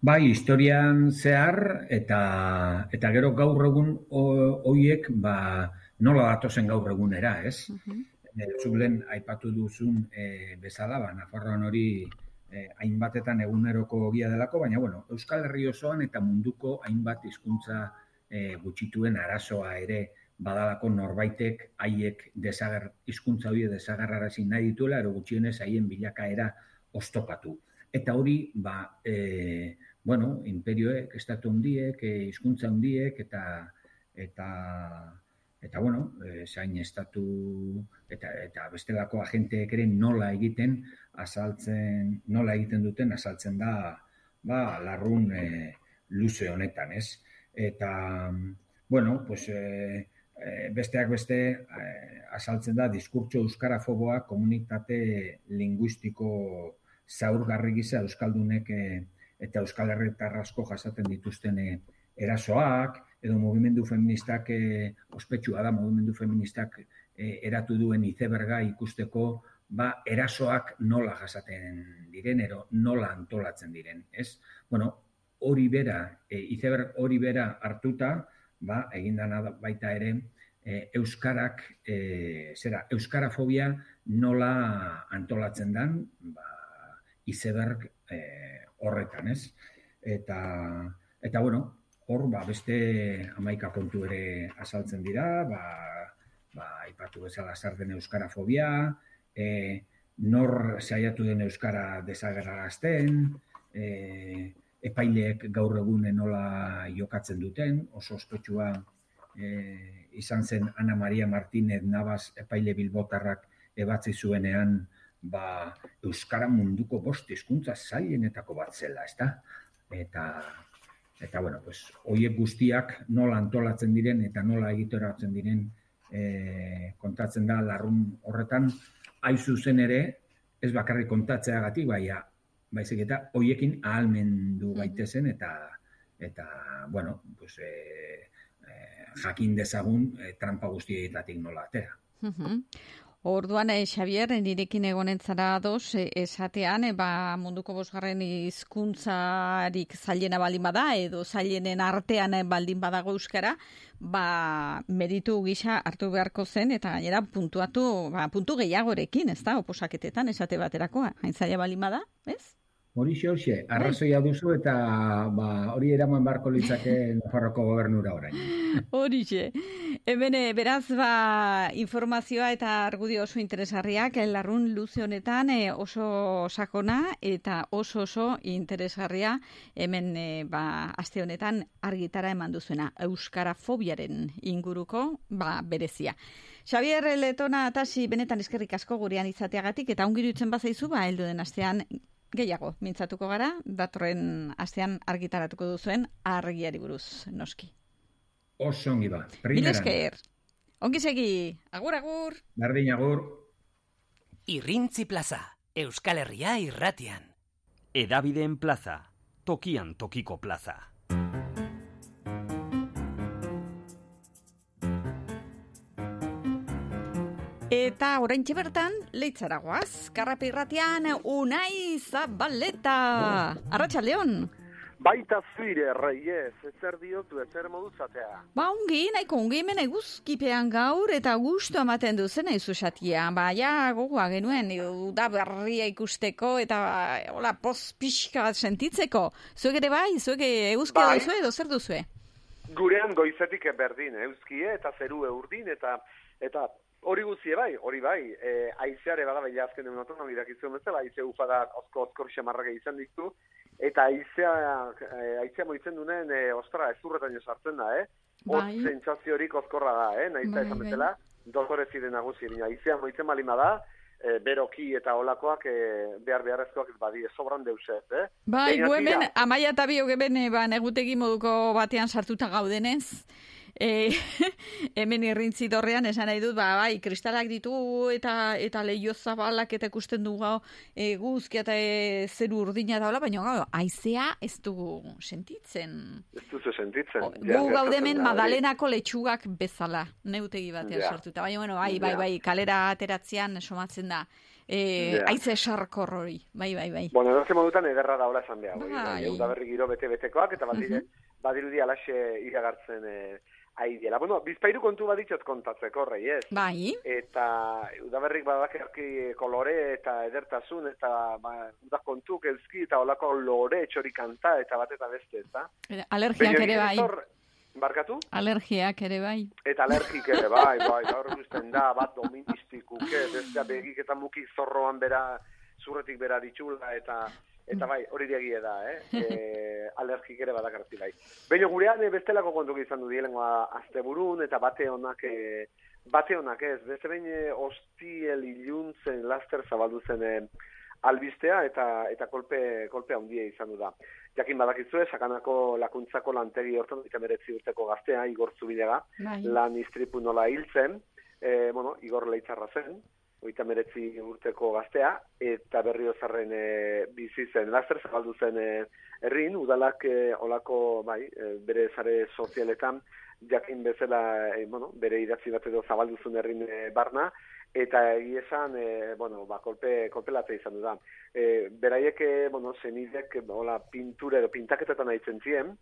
Bai, historian zehar eta eta gero gaur egun ho- hoiek ba nola datozen gaur egunera, ez? E, zuk lehen aipatu duzun e, bezala, ba, Nafarroan hori e, hainbatetan eguneroko ogia delako, baina bueno, Euskal Herri osoan eta munduko hainbat hizkuntza e, gutxituen arazoa ere badalako norbaitek haiek desager hizkuntza hori desagerrarazi nahi dituela, ero gutxienez haien bilakaera oztopatu. Eta hori, ba, e, bueno, imperioek, estatu hundiek, e, hizkuntza hundiek, eta, eta, eta bueno, e, zain estatu, eta, eta bestelako agenteek ere nola egiten, azaltzen, nola egiten duten, azaltzen da, ba, larrun e, luze honetan, ez? Eta, bueno, pues, e, besteak beste e, azaltzen da diskurtso euskarafoboa komunitate linguistiko zaurgarri gisa euskaldunek e, eta euskal herritar asko jasaten dituzten erasoak edo mugimendu feministak e, ospetsua da mugimendu feministak e, eratu duen izeberga ikusteko ba erasoak nola jasaten diren ero nola antolatzen diren, ez? Bueno, hori bera, e, izeberg hori bera hartuta, ba, egin dana da baita ere, e, euskarak, e, zera, euskarafobia nola antolatzen dan, ba, izeberg e, horretan, ez? Eta, eta bueno, hor, ba, beste amaika kontu ere azaltzen dira, ba, ba, aipatu bezala zer den euskarafobia, e, nor saiatu den euskara desagerrarazten, e, epaileek gaur egune nola jokatzen duten, oso ospetsua e, izan zen Ana Maria Martínez Navas epaile bilbotarrak ebatzi zuenean ba, Euskara munduko bost hizkuntza zailenetako bat zela, ezta? Eta, eta bueno, pues, hoiek guztiak nola antolatzen diren eta nola egitoratzen diren e, kontatzen da larrun horretan, hain zuzen ere, ez bakarrik kontatzeagatik, baina baizik eta hoiekin ahalmendu gaitezen eta eta bueno, pues, e, e, jakin dezagun e, trampa guztietatik nola atera. Orduan, eh, Xavier, nirekin egonen zara ados, eh, esatean, eh, ba, munduko bosgarren hizkuntzarik zailena baldin bada, edo zailenen artean baldin badago euskara, ba, meritu gisa hartu beharko zen, eta gainera puntuatu, ba, puntu gehiagorekin, ez da, oposaketetan, esate baterakoa, hain zaila baldin bada, ez? Horixe, horixe, arrazoia duzu eta ba, hori eraman beharko litzake Nafarroko gobernura orain. Horixe. Hemen, eh, beraz, ba, informazioa eta argudio oso interesgarriak, eh, larrun luze honetan eh, oso sakona eta oso oso interesgarria hemen, ba, aste honetan argitara eman duzuena, Euskara fobiaren inguruko, ba, berezia. Xavier Letona atasi benetan eskerrik asko gurean izateagatik eta ongiru itzen bazaizu, ba, heldu den astean gehiago mintzatuko gara, datorren astean argitaratuko duzuen argiari buruz, noski. Oso ongi ba. Primeran. esker. Ongi segi, agur agur. Berdin agur. Irrintzi plaza, Euskal Herria irratian. Edabideen plaza, tokian tokiko plaza. Eta orain bertan leitzaragoaz, karrape irratian unai zabaleta. Arratxa Leon. Baita zuire, reiez, ezer diotu, ezer moduzatea. Ba, ongi, nahiko ongi hemen eguzkipean gaur eta gustu ematen duzen izusatia. Ba, ja, gogoa genuen, da berria ikusteko eta hola, poz pixka sentitzeko. Zuek ere bai, zuek eguzkia Bai. duzue edo zer duzue? Gurean goizetik berdin, euskie eta zeru urdin eta eta hori guztie bai, hori bai, e, aizeare bada baila azken egun otonan irakizuen bezala, aize ufada osko oskor xamarrak izan ditu, eta aizea, e, aizea moitzen duen, e, ostra, ezurretan jo sartzen da, eh? Hot Bai. sentsaziorik ozkorra da, eh? Nahiz Bai, esan bai. bezala, dotore ziren nagusi, baina aizea moitzen balima da, e, beroki eta olakoak e, behar beharrezkoak badie sobran deusez, eh? Bai, Baina gu hemen, tira, amaia eta biok hemen eh, ba, negutegi moduko batean sartuta gaudenez, e, hemen irrintzi dorrean esan nahi dut, ba, bai, kristalak ditu eta eta leio zabalak eta ikusten du gau e, guzkia eta e, zeru urdina da hola, baina gau, aizea ez dugu sentitzen. Ez duzu sentitzen. Gu gaude hemen Madalenako letxugak bezala, neutegi batean Ja. sartuta. Baina, bueno, bai, bai, bai, kalera ateratzean somatzen da. E, Ja. Aize sarkor hori, bai, bai, bai. Bueno, edoze modutan ederra daula esan behar. Bai. Bai. berri giro bete-betekoak, eta badire, badirudi alaxe iragartzen eh, aidiela. Bueno, bizpairu kontu baditxot kontatzeko, rei, ez? Bai. Eta udaberrik badakerki kolore eta edertasun, eta ba, uda kontuk euski, eta olako lore txori kanta, eta bat eta beste, eta? Alergiak ere bai. Barkatu? Alergiak ere bai. Eta alergik ere, bai, bai, gaur ikusten da, bat doministikuke, bestea begik eta mukik zorroan bera, zurretik bera ditxula, eta eta bai, hori diagie da, eh? E, alergik ere badakartzi bai. Baina gurean eh, bestelako kontuk izan du dielengoa asteburun, eta bate honak, eh, bate honak ez, beste behin eh, hostiel iluntzen laster zabaldu zen eh, albistea eta eta kolpe kolpe handia izan du da. Jakin badakizue, sakanako lakuntzako lantegi hortan, eta meretzi urteko gaztea, Igor Zubilega, Bai. lan istripu nola hil zen, e, bueno, Igor Leitzarra zen, oita meretzi urteko gaztea, eta berriozarren e, bizi zen, laster zabaldu zen e, herrin, udalak e, olako, bai, e, bere zare sozialetan, jakin bezala, e, bueno, bere idatzi bat edo zabaldu zuen herrin e, barna, eta egia esan, e, bueno, ba, kolpe, kolpe latza izan du da. E, beraiek, e, bueno, zenidek, hola, pintura edo pintaketetan aitzen ziren,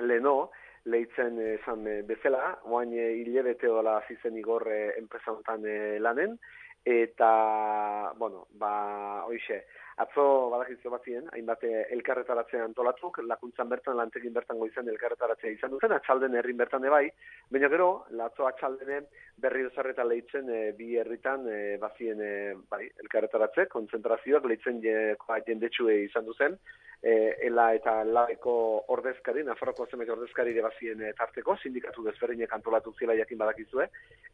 leno, lehitzen eh, esan e, bezala, oain e, hilebete dola zizen igor e, enpresa honetan e, lanen, eta, bueno, ba, hoixe, atzo badakitzu bat ziren, hainbat elkarretaratzea antolatzuk, lakuntzan bertan, lantekin bertan goizan elkarretaratzea izan duzen, atxalden herrin bertan bai, baina gero, latzo atxaldenen berri dozarreta lehitzen e, bi herritan e, bazien e, bai, elkarretaratze, kontzentrazioak lehitzen je, jendetsue izan duzen, e, ela eta labeko ordezkari, Nafarroko zemek ordezkari ere bazien e, tarteko, sindikatu desberdinek antolatu zila jakin badakizue,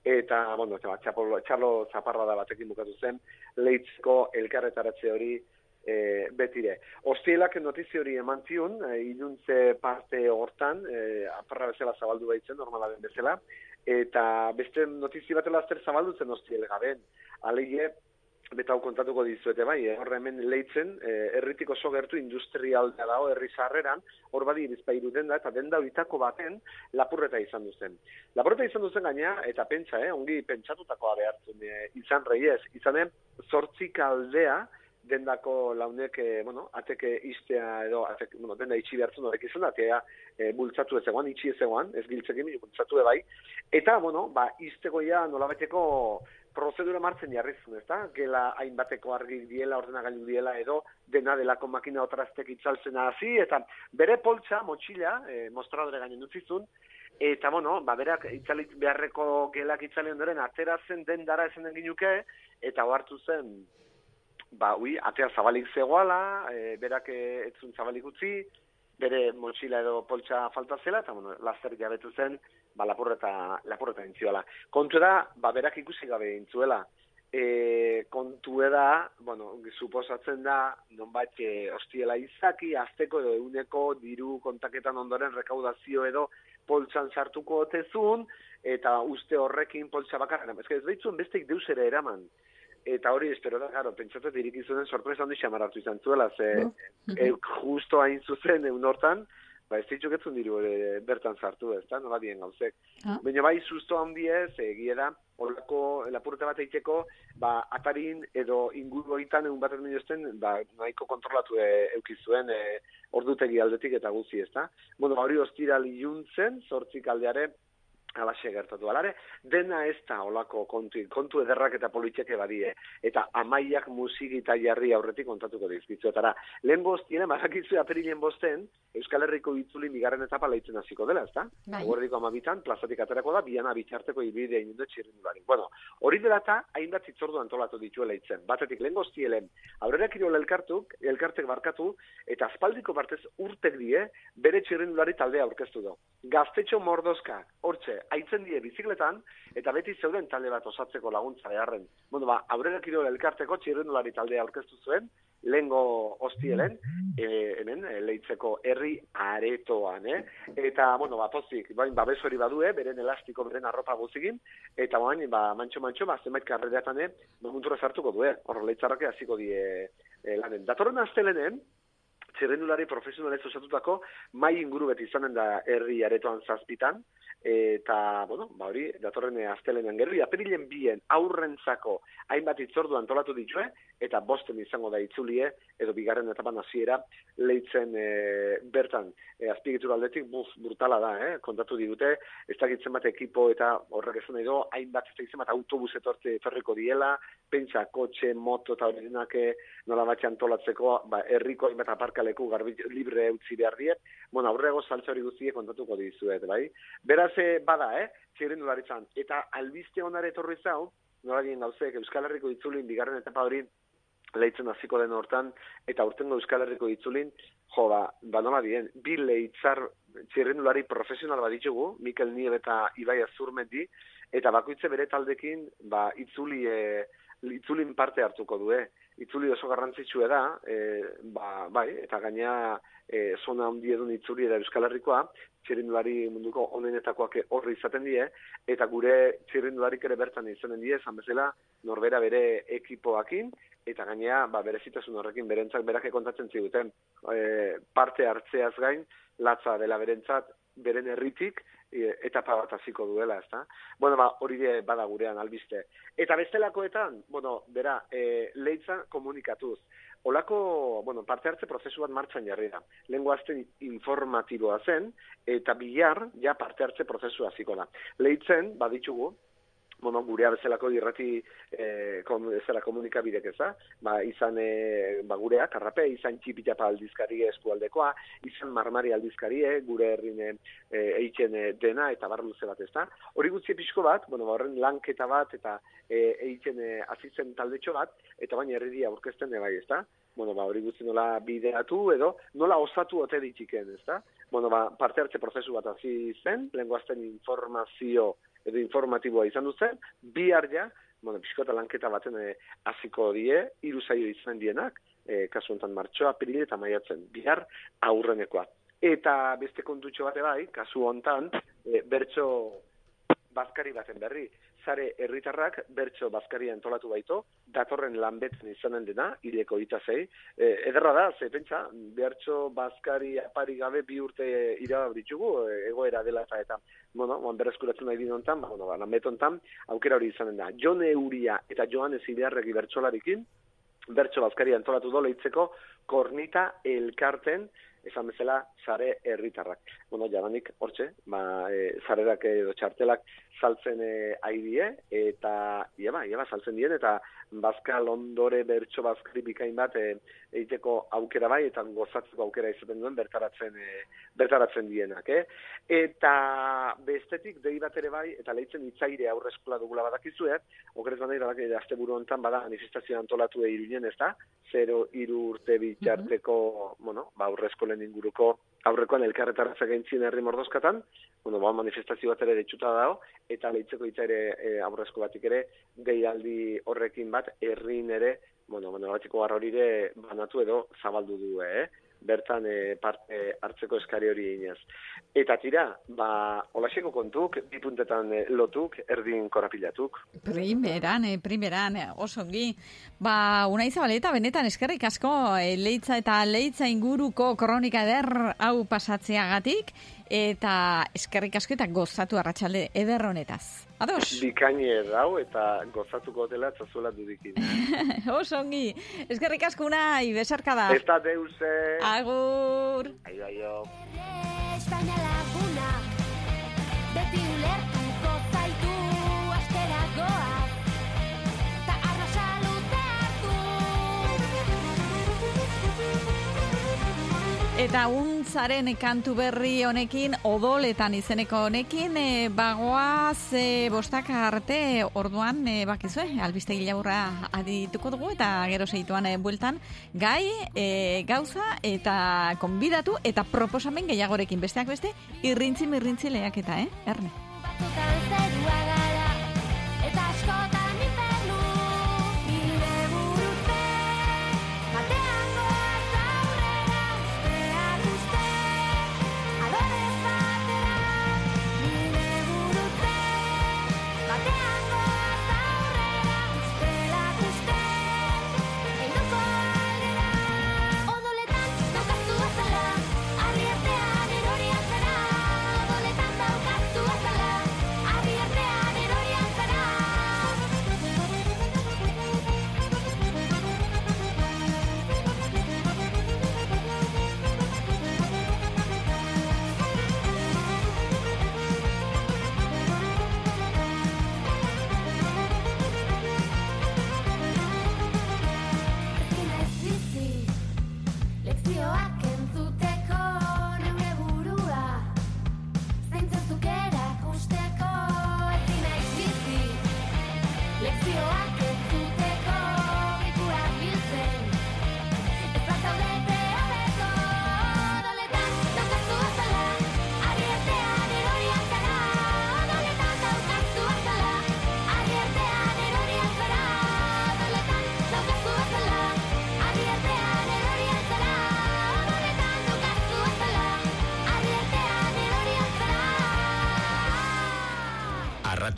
eta, bueno, txapolo, txalo zaparra da batekin bukatu zen, lehitzeko elkarretaratze hori e, betire. Ostielak notizi hori eman ziun, e, iluntze parte hortan, e, aparra bezala zabaldu baitzen, normala den bezala, eta beste notizi batela azter zabaldu zen ostiel gaben. Alegie, beta hau kontatuko dizuete bai, eh? horre hemen leitzen, eh, erritik oso gertu industrialdea dago, herri sarreran, hor badi bizpairu denda, eta denda horitako baten lapurreta izan duzen. Lapurreta izan duzen gaina, eta pentsa, eh, ongi pentsatutakoa behartzen eh, izan reiez, izanen, zortzik aldea, dendako launek, eh, bueno, ateke istea edo, atek, bueno, denda itxi behartzen horrek izan, atea e, bultzatu ez egoan, itxi ez egoan, ez giltzekin, bultzatu bai, eta, bueno, ba, izteko ja nolabaiteko prozedura martzen jarrizun, ez da? Gela hainbateko argi diela, ordenagailu diela, edo dena delako makina otraztek itzaltzen hasi eta bere poltsa, motxila, e, mostradore gainen utzizun, eta, bueno, ba, berak itzalit beharreko gelak itzali ondoren, ateratzen den dara esan den ginuke, eta ohartu zen, ba, ui, atea zabalik zegoala, e, berak etzun zabalik utzi, bere motxila edo poltsa falta zela, eta, bueno, laster jabetu zen, ba, lapurreta, lapurreta intziola. Kontu da, ba, berak ikusi gabe intzuela. E, kontu da, bueno, suposatzen da, nonbait, e, ostiela izaki, azteko edo euneko diru kontaketan ondoren rekaudazio edo poltsan sartuko otezun, eta uste horrekin poltsa bakarra. Ez ez behitzuen besteik deus ere eraman. Eta hori, espero da, garo, pentsatzen dirikizunen sorpresa handi xamaratu izan zuela, ze e, justo hain zuzen egun hortan, ba ez ditu getzun diru e, bertan sartu, ez da, nola dien gauzek. Ah. Baina bai, susto handiez, egia da, holako lapurreta bat eiteko, ba, atarin edo inguru egiten egun bat edmen ba, nahiko kontrolatu e, eukizuen e, ordutegi aldetik eta guzi, ez da. Bueno, hori ostiral iluntzen, zortzik aldeare, alaxe gertatu. Alare, dena ez da olako kontu, kontu ederrak eta politiake badie. Eta amaiak musiki eta jarri aurretik kontatuko dizkitzuetara. Lehen bostiene, mazakizu apirilen bosten, Euskal Herriko itzuli bigarren etapa leitzen hasiko dela, ezta? Bai. Guardiko amabitan, plazatik aterako da, biana bitxarteko ibidea inundu txirrindulari. Bueno, hori dela eta, hainbat zitzordu antolatu dituela itzen. Batetik, lehen goztielen, aurrera kirola elkartuk, elkartek barkatu, eta aspaldiko partez urtek die, bere txirrindulari taldea aurkeztu do. Gaztetxo mordozka, hortxe, aitzen die bizikletan, eta beti zeuden talde bat osatzeko laguntza beharren. Bueno, ba, aurrera kirola elkarteko txirrindulari taldea aurkeztu zuen, lengo hostielen, e, hemen, e, leitzeko herri aretoan, eh? Eta, bueno, ba, pozik, bain, babes hori badue, beren elastiko, beren arropa guzikin, eta bain, ba, mantxo-mantxo, ba, zenbait karrereatan, eh, muntura sartuko due, hor leitzarrake hasiko die e, lanen. Datorren astelenen, txirrendulari profesionalez osatutako mai inguru beti izanen da herri aretoan zazpitan, eta, bueno, ba hori, datorren astelenean gero, apirilen bien aurrentzako hainbat itzordu antolatu ditue, eta bosten izango da itzulie, edo bigarren etapan hasiera leitzen e, bertan. E, azpigitura aldetik, buf, brutala da, eh? kontatu digute, ez dakitzen bat ekipo eta horrek esan nahi do, hainbat ez dakitzen bat autobus etortze etorriko diela, pentsa, kotxe, moto eta hori denak nola batxe antolatzeko, ba, herriko hainbat aparkaleku garbi libre utzi behar diet, bueno, aurrego saltza hori guztiek kontatuko dizuet, bai? Beraz, e, bada, eh? Txirin Eta albiste onare etorri zau, nola dien gauzek, Euskal Herriko itzulin, bigarren etapa hori, leitzen hasiko den hortan, eta urtengo Euskal Herriko itzulin, jo, ba, ba nola dien, bi leitzar txirrendulari profesional baditugu, Mikel Nieb eta Ibai Azurmendi, eta bakoitze bere taldekin, ba, itzuli, e, itzulin parte hartuko du, eh? Itzuli oso garrantzitsua da, e, ba, bai, eta gaina e, zona handi edun itzuli da Euskal Herrikoa, txirrindulari munduko onenetakoak horri izaten die, eta gure txirrindularik ere bertan izanen die, zan bezala, norbera bere ekipoakin, eta gainea, ba, berezitasun horrekin, berentzak berak kontatzen ziguten, e, parte hartzeaz gain, latza dela berentzat, beren herritik, e, etapa bat hasiko duela, ezta? Bueno, ba, hori de bada gurean albiste. Eta bestelakoetan, bueno, bera, e, leitza komunikatuz. Olako, bueno, parte hartze prozesu bat martxan jarri da. Lengo azten informatiboa zen, eta bihar, ja parte hartze prozesu hasiko da. Leitzen, baditugu, bueno, gurea bezalako irrati eh, kom, ezera komunikabidek eza, ba, izan e, ba, gurea, karrape, izan txipitapa aldizkari eskualdekoa, izan marmari aldizkarie, gure herrin e, eiken e, dena eta bar luze bat ezta. Hori gutzi pixko bat, bueno, ba, horren lanketa bat eta e, eiken e, azitzen taldetxo bat, eta baina herridia aurkezten bai ezta. Bueno, ba, hori gutzi nola bideatu edo nola osatu ote ditxiken, ezta. Bueno, ba, parte hartze prozesu bat hasi zen, lenguazten informazio edo informatiboa izan duzen, bihar ja, bueno, pixkota lanketa baten eh, hasiko die, hiru saio izan dienak, e, kasu honetan martxoa, apiril eta maiatzen, bihar aurrenekoa. Eta beste kontutxo bate bai, kasu hontan, e, bertso bazkari baten berri. Zare herritarrak bertso bazkaria entolatu baito, datorren lanbetzen izanen dena, hileko ita zei. E, ederra da, ze pentsa, bertso bazkari apari gabe bi urte iraba ditugu, e, egoera dela eta eta, bueno, bon, berreskuratzen nahi dinontan, ba, bueno, ba, lanbetontan, aukera hori izanen da. Jone Euria eta Joanes Ilearregi bertsolarikin, bertso bazkaria entolatu dole itzeko, kornita elkarten esan bezala sare herritarrak. Bueno, jadanik hortxe, ba, e, sarerak edo txartelak saltzen e, aidie, eta, ia ba, ia ba, saltzen dien, eta bazkal ondore bertso bazkari bikain bat e, egiteko aukera bai, eta gozatzeko aukera izaten duen bertaratzen, e, bertaratzen dienak, eh? Eta bestetik, dei bat ere bai, eta lehitzen itzaire aurre eskola dugula badakizuet, okerez bandai, badak, azte buru honetan bada manifestazio antolatu eirunen, ez da? Zero iru urte bitxarteko, bueno, ba, aurre eskolen inguruko aurrekoan elkarretaratza gaintzien herri mordozkatan, bueno, ba, manifestazio bat ere detxuta dago, eta lehitzeko itzaire e, aurrezko batik ere, deialdi horrekin bat, herrin ere, bueno, bueno, batiko garrorire banatu edo zabaldu du, eh? Bertan e, parte hartzeko eskari hori inez. Eta tira, ba, olaxeko kontuk, bi puntetan e, lotuk, erdin korapilatuk. Primeran, eh, primeran, oso ongi. Ba, zabaleta, benetan eskerrik asko, eh, leitza eta leitza inguruko kronika eder hau pasatzeagatik, eta eskerrik asko eta gozatu arratsalde eder honetaz. Ados? Bikaini dau eta gozatuko dela txazuela dudikin. oso ongi. Eskerrik asko unai, besarka da. Ez da deuse. Agur. Aio, aio. Espainia laguna Beti ulertuko zaitu Eta untzaren kantu berri honekin, odoletan izeneko honekin, e, bagoaz e, bostak arte orduan, e, bakizue, albiste gilaburra adituko dugu, eta gero segituan e, bueltan, gai, e, gauza, eta konbidatu, eta proposamen gehiagorekin, besteak beste, irrintzi mirrintzi lehiaketa, eh? Erne. Eta askotan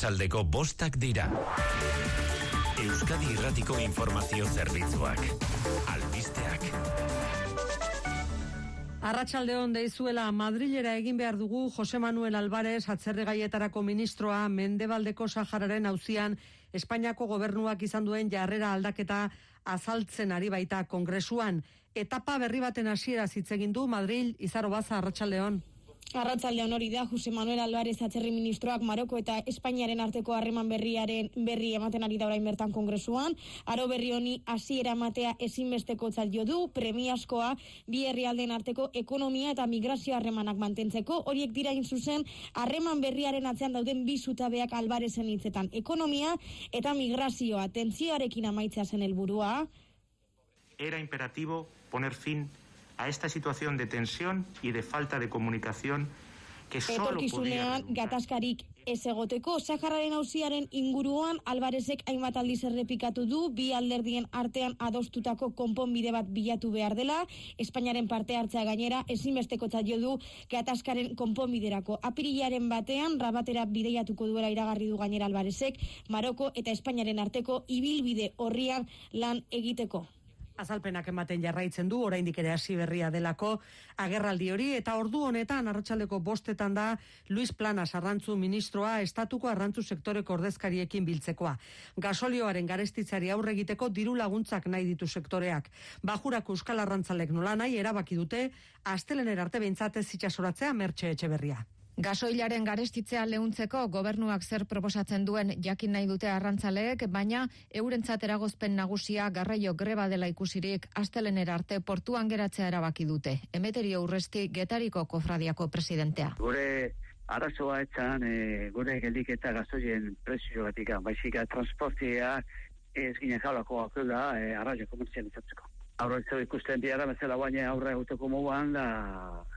Arratsaldeko bostak dira. Euskadi Irratiko Informazio Zerbitzuak. Albisteak. Arratsalde on deizuela Madrilera egin behar dugu Jose Manuel Alvarez atzerregaietarako ministroa Mendebaldeko Sahararen auzian Espainiako gobernuak izan duen jarrera aldaketa azaltzen ari baita kongresuan. Etapa berri baten hasiera hitz egin du Madril Izarobaza Arratsaldeon. Arratsaldean hori da Jose Manuel Alvarez atzerri ministroak Maroko eta Espainiaren arteko harreman berriaren berri ematen ari da orain bertan kongresuan. Aro berri honi hasiera ematea ezinbestekotzat jo du premiazkoa bi herrialdeen arteko ekonomia eta migrazio harremanak mantentzeko. Horiek dira zuzen harreman berriaren atzean dauden bi zutabeak Alvarezen hitzetan. Ekonomia eta migrazioa tentzioarekin amaitzea zen helburua. Era imperativo poner fin a esta situación de tensión y de falta de comunicación que solo podía gatazkarik ez egoteko Sahararen auziaren inguruan Alvarezek hainbat aldiz errepikatu du bi alderdien artean adostutako konponbide bat bilatu behar dela. Espainiaren parte hartzea gainera ezinbestekotzat jo du gatazkaren konponbiderako. Apirilaren batean rabatera bideiatuko duela iragarri du gainera Alvarezek Maroko eta Espainiaren arteko ibilbide horrian lan egiteko Azalpenak ematen jarraitzen du, oraindik ere hasi berria delako agerraldi hori, eta ordu honetan, arratsaldeko bostetan da, Luis Planas arrantzu ministroa, estatuko arrantzu sektoreko ordezkariekin biltzekoa. Gasolioaren garestitzari aurre egiteko diru laguntzak nahi ditu sektoreak. Bajurako Euskal Arrantzalek nola nahi erabaki dute, astelener arte behintzatez itxasoratzea mertxe etxe berria. Gasoilaren garestitzea lehuntzeko gobernuak zer proposatzen duen jakin nahi dute arrantzaleek, baina eurentzat eragozpen nagusia garraio greba dela ikusirik astelenera arte portuan geratzea erabaki dute. Emeterio urresti getariko kofradiako presidentea. Gure arazoa etzan, e, gure geldiketa gazoien prezio batik, baizik transportia ez ginen jaulako akela e, arraio komerzializatzeko. Aurra ikusten diara, bezala guaine aurra eguteko moguan, da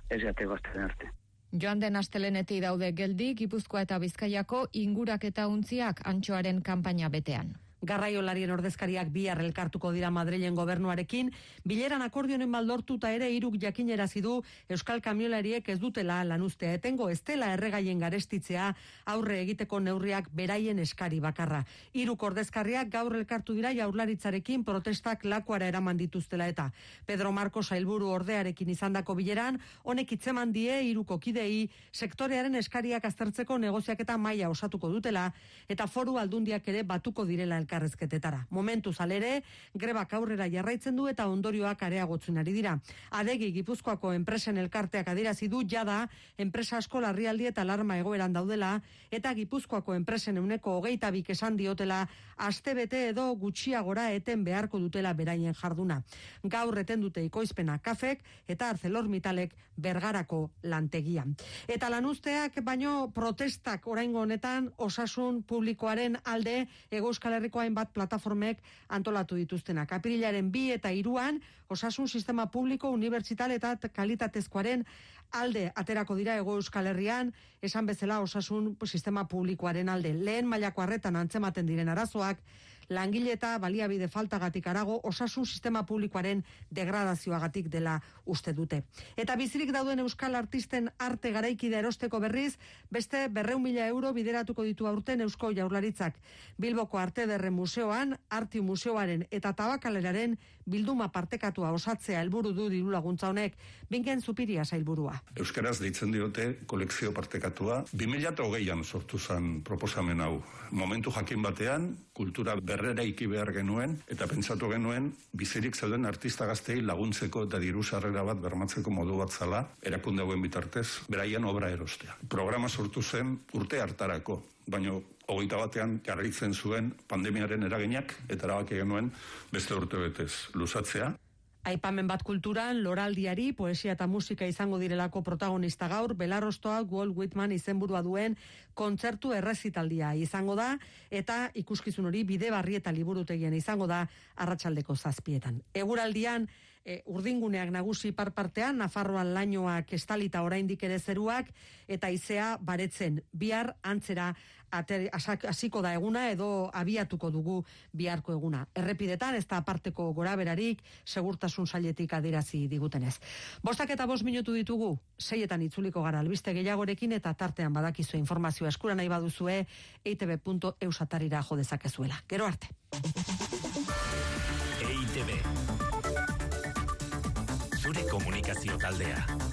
ez gateko arte. Joan den astelenetik daude geldi, Gipuzkoa eta Bizkaiako ingurak eta untziak antxoaren kanpaina betean. Garraiolarien ordezkariak bihar elkartuko dira Madrilen gobernuarekin, bileran akordionen baldortuta ere iruk jakinerazi du Euskal Kamiolariek ez dutela lanuztea etengo ez dela erregaien garestitzea aurre egiteko neurriak beraien eskari bakarra. Iruk ordezkariak gaur elkartu dira jaurlaritzarekin protestak lakuara eraman dituztela eta. Pedro Marco Sailburu ordearekin izandako bileran, honek itzeman die iruko kidei sektorearen eskariak aztertzeko negoziaketa maila osatuko dutela eta foru aldundiak ere batuko direla elkarrezketetara. Momentu zalere, grebak aurrera jarraitzen du eta ondorioak areagotzen ari dira. Adegi Gipuzkoako enpresen elkarteak adirazi du jada enpresa asko larrialdi eta alarma egoeran daudela eta Gipuzkoako enpresen euneko hogeita bik esan diotela astebete edo gutxiagora eten beharko dutela beraien jarduna. Gaur eten dute ikoizpena kafek eta ArcelorMittalek bergarako lantegia. Eta lanuzteak baino protestak oraingo honetan osasun publikoaren alde Ego Euskal Herriko hainbat plataformek antolatu dituztenak. Apirilaren bi eta iruan, osasun sistema publiko, unibertsital eta kalitatezkoaren alde aterako dira Ego Euskal Herrian, esan bezala osasun sistema publikoaren alde. Lehen mailako harretan antzematen diren arazoak, langile eta baliabide faltagatik arago osasun sistema publikoaren degradazioagatik dela uste dute. Eta bizirik dauden euskal artisten arte garaikide erosteko berriz, beste berreun mila euro bideratuko ditu aurten eusko jaurlaritzak. Bilboko Arte Derre Museoan, Arti Museoaren eta Tabakaleraren bilduma partekatua osatzea helburu du diru laguntza honek, bingen zupiria zailburua. Euskaraz deitzen diote kolekzio partekatua. 2008an sortu zen proposamen hau. Momentu jakin batean, kultura berrera iki behar genuen, eta pentsatu genuen, bizirik zeuden artista gaztei laguntzeko eta diru sarrera bat bermatzeko modu bat zala, erakunde hauen bitartez, beraien obra erostea. Programa sortu zen urte hartarako, baino hogeita batean jarraitzen zuen pandemiaren eraginak, eta erabaki genuen beste urte betez luzatzea, Aipamen bat kulturan, loraldiari, poesia eta musika izango direlako protagonista gaur, Belarrostoa Walt Whitman izenburua duen kontzertu errezitaldia izango da, eta ikuskizun hori bide barri eta liburutegien izango da arratsaldeko zazpietan. Eguraldian, e, urdinguneak nagusi parpartean, Nafarroan lainoak estalita oraindik ere zeruak, eta izea baretzen bihar antzera hasiko da eguna edo abiatuko dugu biharko eguna. Errepidetan ez da aparteko goraberarik segurtasun sailetik adirazi digutenez. Bostak eta bost minutu ditugu, seietan itzuliko gara albiste gehiagorekin eta tartean badakizu informazioa eskura nahi baduzue eitb.eusatarira jo dezakezuela. Gero arte. EITB. Zure komunikazio taldea.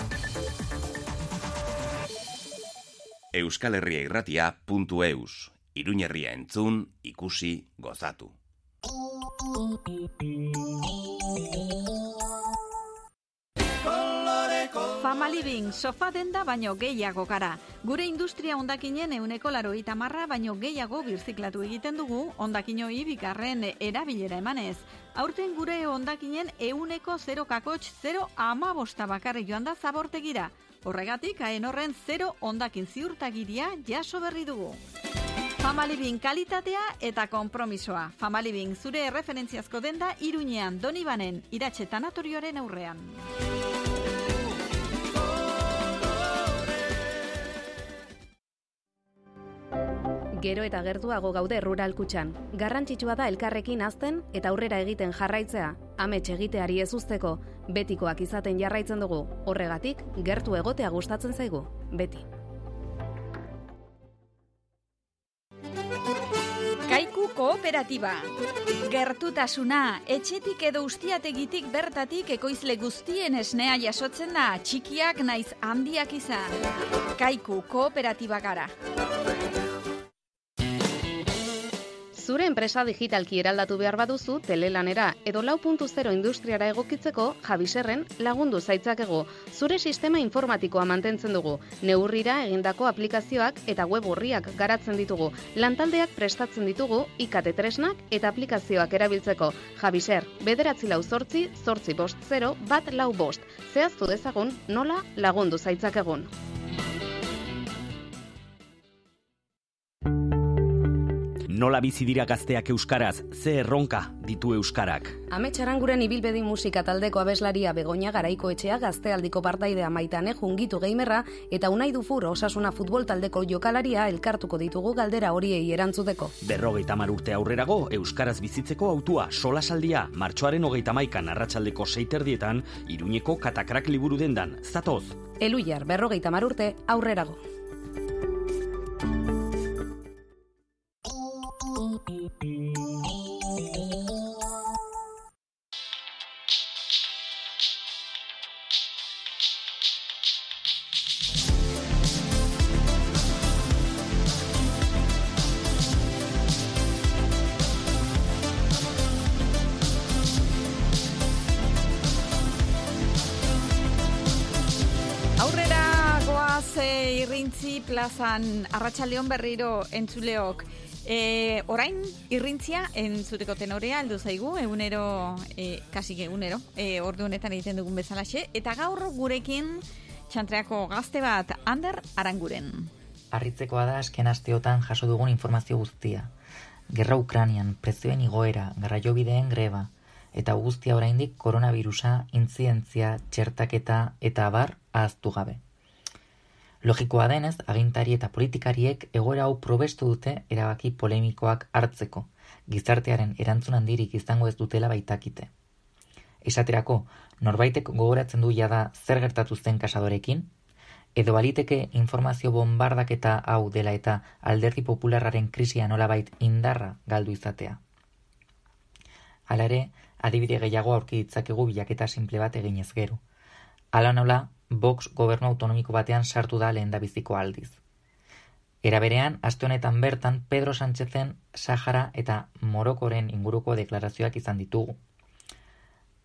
Euskal Herria Irratia.eus. Iruñerria entzun, ikusi, gozatu. Famaliving, sofa denda baino gehiago gara. Gure industria ondakinen euneko laroita marra baino gehiago birziklatu egiten dugu ondakinoi bikarren erabilera emanez. Aurten gure ondakinen euneko 0 kakotx 0 ama bakarri joan da zabortegira. Horregatik, haen horren 0 ondakin ziurtagiria jaso berri dugu. Famalibin kalitatea eta konpromisoa. Famalibin zure erreferentziazko denda Iruñean, Donibanen, Iratxe Tanatorioaren aurrean. Gero eta gertuago gaude rural kutxan. Garrantzitsua da elkarrekin azten eta aurrera egiten jarraitzea. Amets egiteari ez usteko, betikoak izaten jarraitzen dugu. Horregatik, gertu egotea gustatzen zaigu. Beti. Kaikuko kooperatiba. Gertutasuna, etxetik edo ustiategitik bertatik ekoizle guztien esnea jasotzen da, txikiak naiz handiak izan. Kaiku kooperatiba gara. Zure enpresa digitalki eraldatu behar baduzu telelanera edo lau puntu zero industriara egokitzeko jabiserren lagundu zaitzakegu. Zure sistema informatikoa mantentzen dugu. Neurrira egindako aplikazioak eta web urriak garatzen ditugu. Lantaldeak prestatzen ditugu ikate tresnak eta aplikazioak erabiltzeko. Jabiser, bederatzi lau zortzi, zortzi bost zero, bat lau bost. Zehaztu dezagun nola lagundu zaitzakegun. Nola bizi dira gazteak euskaraz, ze erronka ditu euskarak. Ametxaranguren ibilbedi musika taldeko abeslaria Begoña Garaiko etxea gaztealdiko partaidea maitane jungitu geimerra eta unai dufur osasuna futbol taldeko jokalaria elkartuko ditugu galdera horiei erantzuteko. Berrogeita mar urte aurrerago, euskaraz bizitzeko autua solasaldia, martxoaren hogeita maikan arratsaldeko seiterdietan, iruñeko katakrak liburu dendan, zatoz. Eluiar berrogeita mar urte aurrerago. Plazan arratsaldeon berriro entzuleok. E, orain irrintzia entzuteko tenorea aldu zaigu, egunero, e, kasik egunero, e, ordu honetan egiten dugun bezalaxe, eta gaur gurekin txantreako gazte bat, Ander Aranguren. Arritzekoa da azken asteotan jaso dugun informazio guztia. Gerra Ukranian, prezioen igoera, garraiobideen greba, eta guztia oraindik koronavirusa, intzientzia, txertaketa eta abar ahaztu gabe. Logikoa denez, agintari eta politikariek egoera hau probestu dute erabaki polemikoak hartzeko, gizartearen erantzun handirik izango ez dutela baitakite. Esaterako, norbaitek gogoratzen du jada zer gertatu zen kasadorekin, edo baliteke informazio bombardaketa hau dela eta alderdi popularraren krisia nolabait indarra galdu izatea. Hala ere, adibide gehiago aurki ditzakegu bilaketa simple bat eginez gero. Hala nola, Vox gobernu autonomiko batean sartu da lehen biziko aldiz. Era berean, aste honetan bertan Pedro Sánchezen Sahara eta Morokoren inguruko deklarazioak izan ditugu.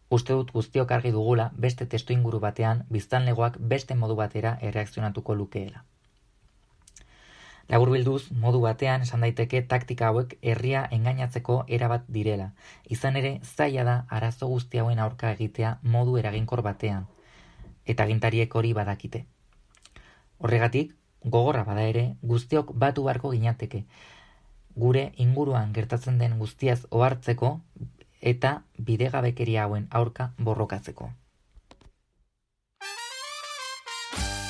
Uste dut guztiok argi dugula beste testu inguru batean biztanlegoak beste modu batera erreakzionatuko lukeela. Laburbilduz, modu batean esan daiteke taktika hauek herria engainatzeko erabat direla. Izan ere, zaila da arazo guzti hauen aurka egitea modu eraginkor batean, eta agintariek hori badakite. Horregatik, gogorra bada ere, guztiok batu barko ginateke, gure inguruan gertatzen den guztiaz ohartzeko eta bidegabekeria hauen aurka borrokatzeko.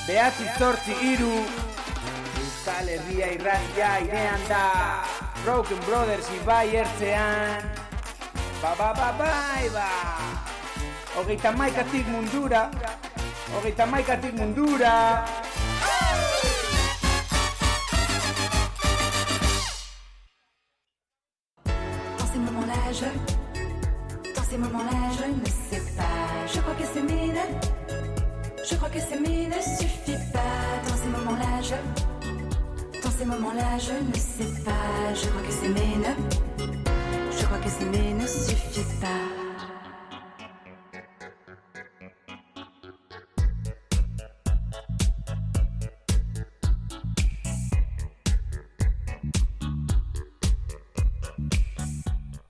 Behatzi zortzi iru Euskal Herria irratia irean da. Broken Brothers ibai ertzean. Ba ba ba bai ba. Hogeita maikatik mundura Hogeita maikatik mundura Dans ces moments-là, je. Dans ces moments-là, je ne sais pas. Je crois que c'est. Je crois que c'est ne suffit pas. Dans ces moments-là, je. Dans ces moments-là, je ne sais pas. Je crois que c'est. Je crois que c'est ne suffit pas.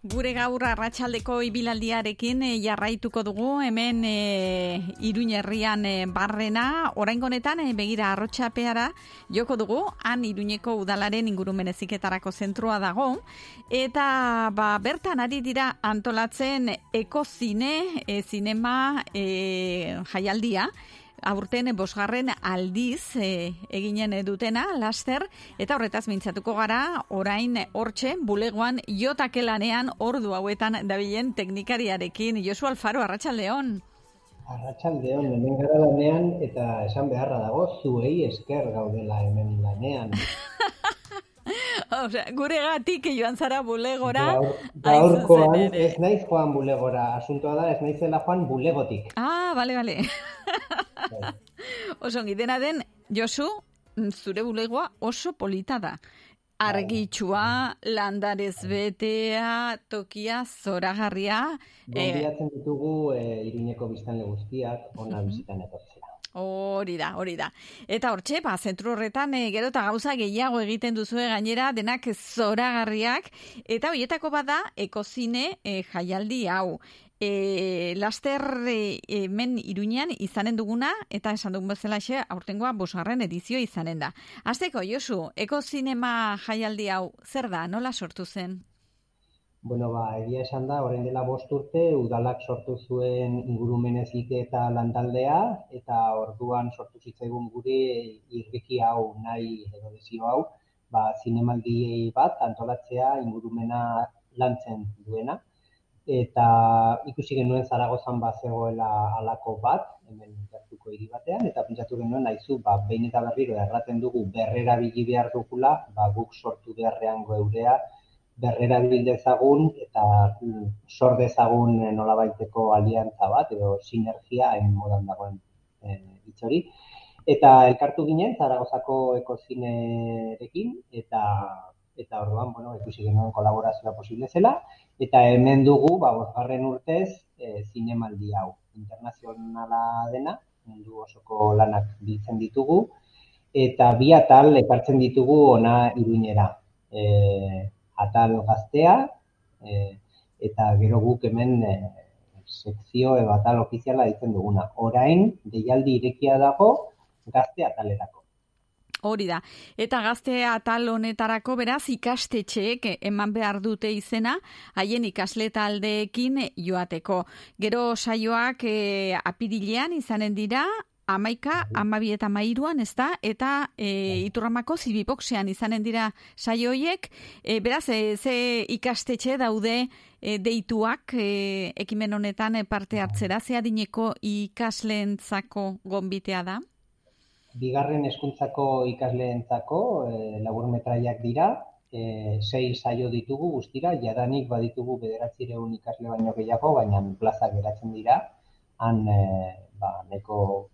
Gure gaur arratsaldeko ibilaldiarekin e, jarraituko dugu hemen e, Iruñerrian e, barrena. Oraingo honetan e, begira arrotxapeara joko dugu han Iruñeko udalaren ingurumen eziketarako zentrua dago. Eta ba, bertan ari dira antolatzen ekozine e, zinema e, jaialdia aurten bosgarren aldiz e, eginen dutena, laster, eta horretaz mintzatuko gara, orain hortxe, bulegoan, jotakelanean, ordu hauetan dabilen teknikariarekin. Josu Alfaro, Arratxaldeon. Arratxaldeon, hemen gara lanean, eta esan beharra dago, zuei esker gaudela hemen lanean. Osea, gure gatik joan zara bulegora. Gaur, gaurkoan ere. ez naiz joan bulegora. Asuntoa da, ez naizela joan bulegotik. Ah, bale, bale. oso dena den, Josu, zure bulegoa oso polita da. Argitxua, landarez betea, tokia, zoragarria. eh, Gonbidatzen ditugu e, iruñeko biztanle guztiak ona bizitan etortzea. Hori da, hori da. Eta hortxe, ba, zentru horretan e, gero eta gauza gehiago egiten duzue gainera, denak zoragarriak, eta horietako bada ekozine e, jaialdi hau. E, laster e, hemen iruñan izanen duguna, eta esan dugun bezala xe, aurtengoa bosgarren edizio izanen da. Azteko, Josu, ekozinema jaialdi hau, zer da, nola sortu zen? Bueno, ba, egia esan da, orain dela bost urte, udalak sortu zuen ingurumen eta landaldea, eta orduan sortu zitzaigun guri irriki hau nahi edo desio hau, ba, zinemaldiei bat antolatzea ingurumena lantzen duena. Eta ikusi genuen Zaragozan bazegoela halako bat, hemen gertuko hiri batean, eta pentsatu genuen naizu, ba, behin eta berriro erraten dugu berrera bili behar dugula, ba, guk sortu beharrean geurea, berrera bil dezagun eta mm, sor dezagun eh, nolabaiteko aliantza bat edo sinergia hain modan dagoen eh, hitz hori. Eta elkartu ginen Zaragozako ekozinerekin eta eta orduan, bueno, ikusi genuen kolaborazioa posible zela eta hemen dugu, ba, bosgarren urtez, eh, zinemaldi hau internazionala dena, mundu osoko lanak biltzen ditugu eta bi atal ekartzen ditugu ona iruñera. Eh, atal gaztea, e, eta gero guk hemen e, sekzio edo atal ofiziala ditzen duguna. Orain, deialdi irekia dago gazte atalerako. Hori da. Eta gazte atal honetarako beraz ikastetxeek eman behar dute izena haien ikasle taldeekin joateko. Gero saioak e, apirilean izanen dira amaika, amabi eta mairuan, ez da? Eta e, iturramako zibiboxean izanen dira saio hoiek. E, beraz, e, ze ikastetxe daude e, deituak e, ekimen honetan e, parte hartzera, ze adineko ikasleentzako gonbitea da? Bigarren hezkuntzako ikasleentzako e, laburmetraiak dira, e, sei saio ditugu guztira, jadanik baditugu bederatzireun ikasle baino gehiago, baina plaza geratzen dira, han e, ba, neko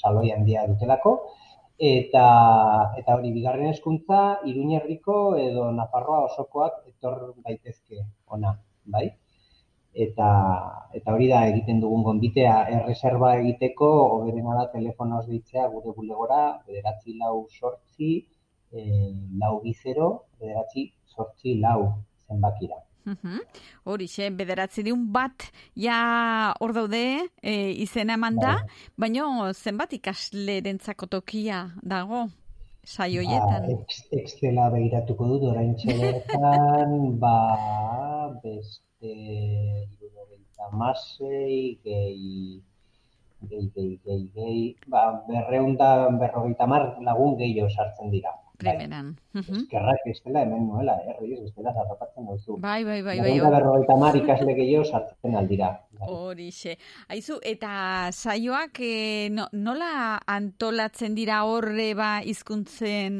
saloi handia dutelako, eta, eta hori bigarren hezkuntza Iruñerriko edo Nafarroa osokoak etor daitezke ona, bai? Eta, eta hori da egiten dugun gonbitea, erreserba egiteko, oberena da telefonoz deitzea gure bulegora, bederatzi lau sortzi, e, lau bizero, bederatzi sortzi lau zenbakira. Uhum. Horixe, bederatzi diun bat ja hor daude e, izena eman da, baino zenbat ikaslerentzako tokia dago saioietan? Ba, ex, Excela begiratuko dut orain bertan, ba, beste irurogeita masei, gehi, gehi, gehi, gehi, gehi, ba, berreunda berrogeita mar lagun gehiago sartzen dira. Primeran. Eskerrak ez dela hemen nuela, eh, Ruiz, bestela zarrapatzen duzu. Bai, bai, bai. bai, Berreunda berrogeita mar ikasle gehiago sartzen aldira. Horixe. Aizu, eta saioak e, no, nola antolatzen dira horre ba hizkuntzen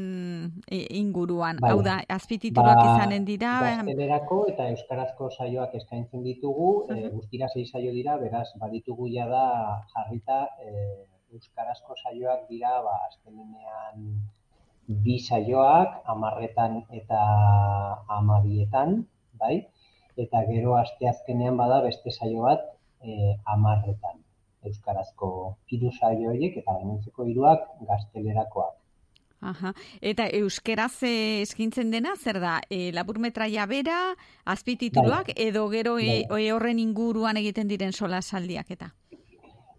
e, inguruan? Bai. Hau da, azpitituluak Ba, izanen dira? Gaztelerako eta euskarazko saioak eskaintzen ditugu, e, guztira sei saio dira, beraz, baditugu ja da jarrita e, euskarazko saioak dira, ba, azkenean bi saioak, amarretan eta amabietan, bai? Eta gero asteazkenean bada beste saio bat e, amarretan euskarazko hiru saio horiek eta gainontzeko hiruak gaztelerakoak. Aha. Eta euskeraz eh, eskintzen dena, zer da? E, laburmetraia bera, azpitituluak, edo gero e, e, horren inguruan egiten diren sola saldiak eta?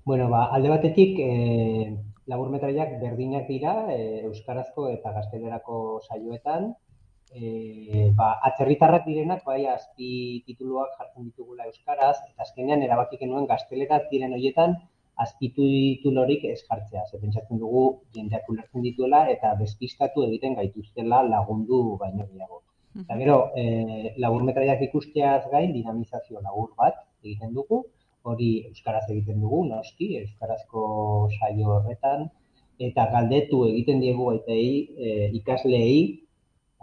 Bueno, ba, alde batetik, e, laburmetraiak berdinak dira, e, euskarazko eta gaztelerako saioetan, e, ba, atzerritarrak direnak, bai, azpi tituluak jartzen ditugula euskaraz, eta azkenean erabaki genuen gazteleraz diren horietan, azpititulorik ez jartzea. Ze pentsatzen dugu jendeak ulertzen dituela eta despistatu egiten gaituztela lagundu baino gehiago. Eta gero, e, laburmetraiak ikusteaz gain, dinamizazio labur bat egiten dugu, hori euskaraz egiten dugu, noski, euskarazko saio horretan, eta galdetu egiten diegu eta e, ikasleei,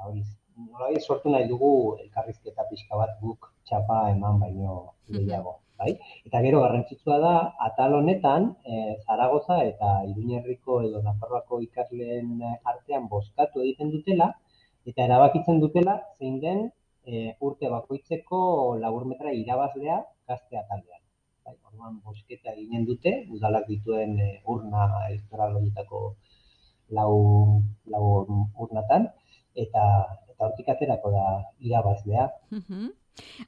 hori nolabait sortu nahi dugu elkarrizketa pixka bat guk txapa eman baino gehiago. Bai? Eta gero garrantzitsua da, atal honetan, e, Zaragoza eta Iruñerriko edo Nafarroako ikasleen artean bozkatu egiten dutela, eta erabakitzen dutela zein den e, urte bakoitzeko laburmetra irabazlea gazte atalean. Bai, orduan bosketa eginen dute, udalak dituen e, urna elektoral horietako lau, lau urnatan, eta eta hortik aterako da irabazlea. Mhm.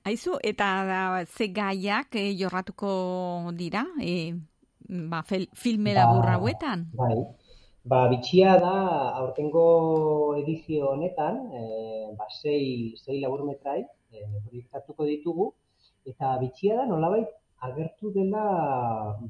Aizu, eta da, ze gaiak eh, jorratuko dira, e, ba, fel, filme Ba, laburra hauetan? Bai. Ba, bitxia da, aurtengo edizio honetan, e, ba, sei, sei laburmetrai e, proiektatuko ditugu, eta bitxia da nolabait agertu dela,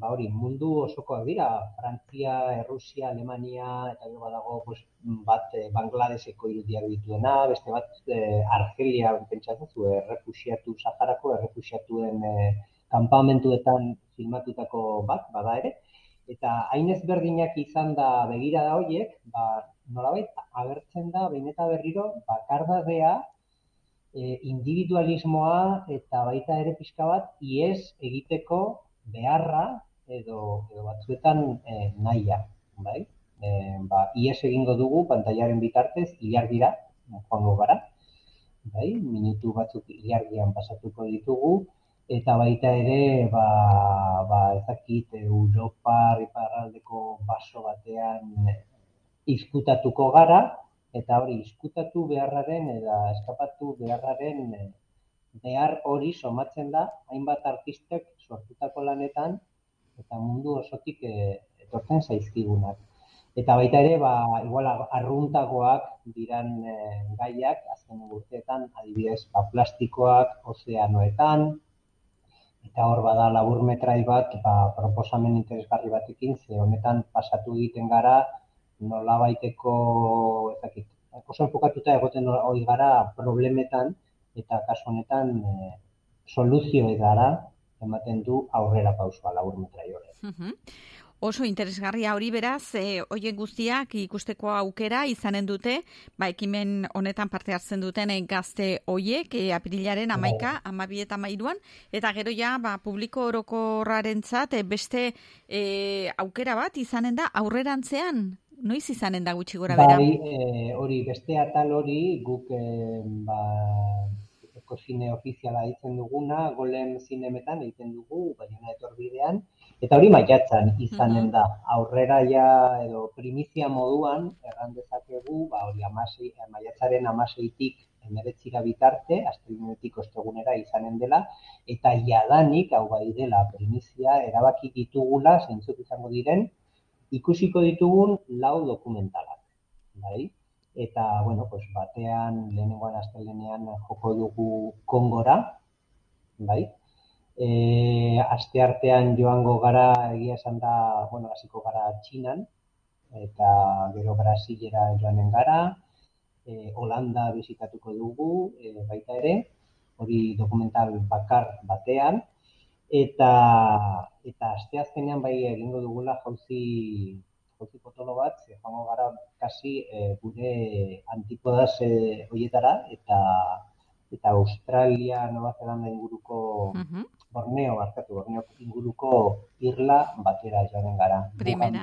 ba hori, mundu osokoak dira, Frantzia, Errusia, Alemania, eta gero badago pues, bat eh, Bangladeseko irudiak dituena, beste bat eh, Argelia, pentsatzen zu, errefusiatu, Saharako errefusiatuen eh, kanpamentuetan filmatutako bat, bada ere, eta hain ezberdinak izan da begira da horiek, ba, nolabait agertzen da behin eta berriro bakardadea e, individualismoa eta baita ere pixka bat ies egiteko beharra edo, edo batzuetan e, nahia, bai? E, ba, ies egingo dugu pantailaren bitartez ilardira joango gara, bai? Minutu batzuk ilardian pasatuko ditugu eta baita ere ba, ba ez dakit Europa iparraldeko baso batean izkutatuko gara, eta hori izkutatu beharraren eta eskapatu beharraren eh, behar hori somatzen da hainbat artistek sortutako lanetan eta mundu osotik e, etortzen zaizkigunak. Eta baita ere, ba, igual arruntagoak diran e, gaiak, azken urteetan, adibidez, ba, plastikoak ozeanoetan, eta hor bada labur metrai bat, ba, proposamen interesgarri batekin, ze honetan pasatu egiten gara, nola baiteko, ezakit, oso enfokatuta egoten hori gara problemetan, eta kasu honetan e, soluzio edara ematen du aurrera pausua labur metrai hori. Oso interesgarria hori beraz, e, hoien guztiak ikusteko aukera izanen dute, ba, ekimen honetan parte hartzen duten e, gazte hoiek, e, apirilaren amaika, amabi eta mairuan, eta gero ja, ba, publiko orokorraren e, beste e, aukera bat izanen da aurrerantzean, noiz izanen da gutxi gora bera? Bai, e, hori beste atal hori guk e, ba, eko zine ofiziala ditzen duguna, golem zinemetan egiten dugu, baina etorbidean, eta hori maiatzan izanen da. Aurrera ja, edo primizia moduan, erran dezakegu, ba, hori amasei, maiatzaren amaseitik emeretzira bitarte, astelenetik ostegunera izanen dela, eta jadanik, hau bai dela, primizia, erabaki ditugula, zeintzuk izango diren, ikusiko ditugun lau dokumentalak, bai? Eta, bueno, pues batean, lehenengoan astelenean joko dugu Kongora, bai? E, aste artean joango gara, egia esan da, bueno, hasiko gara Txinan, eta gero Brasilera joanen gara, e, Holanda bizitatuko dugu, e, baita ere, hori dokumental bakar batean, eta eta asteazkenean bai egingo dugula jauzi jauzi potolo bat, joango gara kasi e, gure antipodas e, hoietara eta eta Australia, Nova Zelanda inguruko Borneo, barkatu, Borneo inguruko irla batera joanen gara. Primera.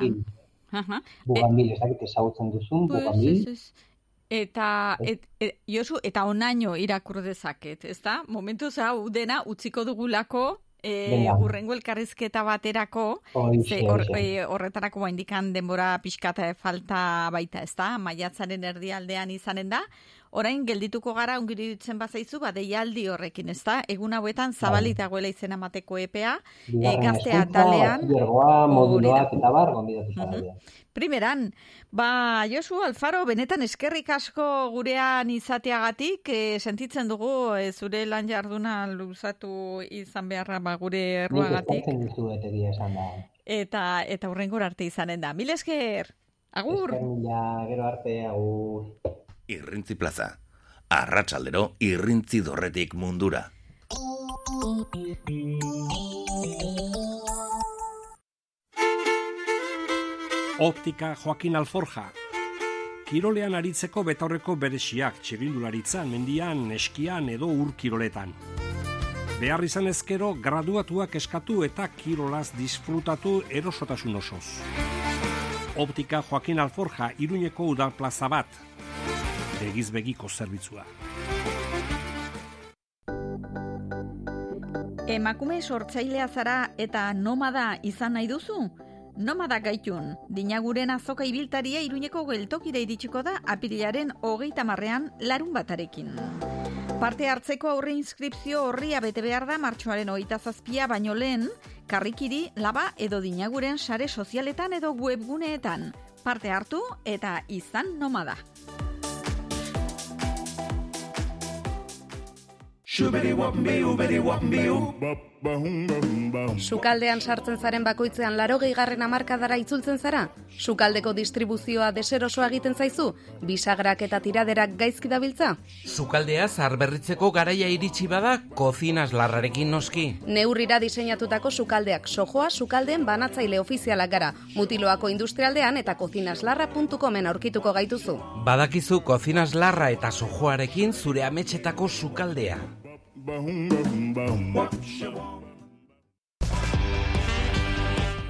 Bugambil, ez dakit ezagutzen duzun, Pues, Bugambil. Eta, et, et, Josu, eta onaino irakur dezaket, ez da? Momentu hau dena utziko dugulako e, Venga. urrengo elkarrizketa baterako, Horixe, ze horixe. e, horretarako ba indikan denbora pixkata falta baita, ez da? Maiatzaren erdialdean izanen da. Orain geldituko gara ongiri ditzen bazaizu, ba deialdi horrekin, ez da? Egun hauetan zabalik dagoela izena mateko EPA, e, Bigarren gazte hezkuntza, atalean. bachillergoa, hori da. moduloak eta bar, gonbidatu zarabia. Primeran, ba, Josu Alfaro, benetan eskerrik asko gurean izateagatik, e, sentitzen dugu e, zure lan jarduna luzatu izan beharra ba, gure erruagatik, eta eta hurrengor arte izanen da. Mil esker, agur! Esker mila, gero arte, agur. Irrintzi plaza. Arratsaldero irrintzi dorretik mundura. Óptica Joaquín Alforja. kirolean aritzeko betaurreko beresiak, txirindularitzan, mendian, eskian edo ur kiroletan. Behar izan ezkero, graduatuak eskatu eta kirolaz disfrutatu erosotasun osoz. Optika Joaquin Alforja, Iruñeko udal plaza bat. Begiz begiko zerbitzua. Emakume sortzailea zara eta nomada izan nahi duzu? Nomada gaitun, dinaguren azoka ibiltaria iruñeko geltokira iritsiko da apirilaren hogeita marrean larun batarekin. Parte hartzeko aurre inskripzio horria bete behar da martxoaren hogeita zazpia baino lehen, karrikiri, laba edo dinaguren sare sozialetan edo webguneetan. Parte hartu eta izan nomada. Sukaldean sartzen zaren bakoitzean laro gehigarren amarkadara itzultzen zara? Sukaldeko distribuzioa deserosoa egiten zaizu? Bisagrak eta tiraderak gaizki dabiltza? Sukaldea zarberritzeko garaia iritsi bada kozinas larrarekin noski. Neurrira diseinatutako sukaldeak sojoa sukaldeen banatzaile ofizialak gara. Mutiloako industrialdean eta kozinaslarra.comen aurkituko gaituzu. Badakizu kozinaslarra eta sojoarekin zure ametxetako sukaldea.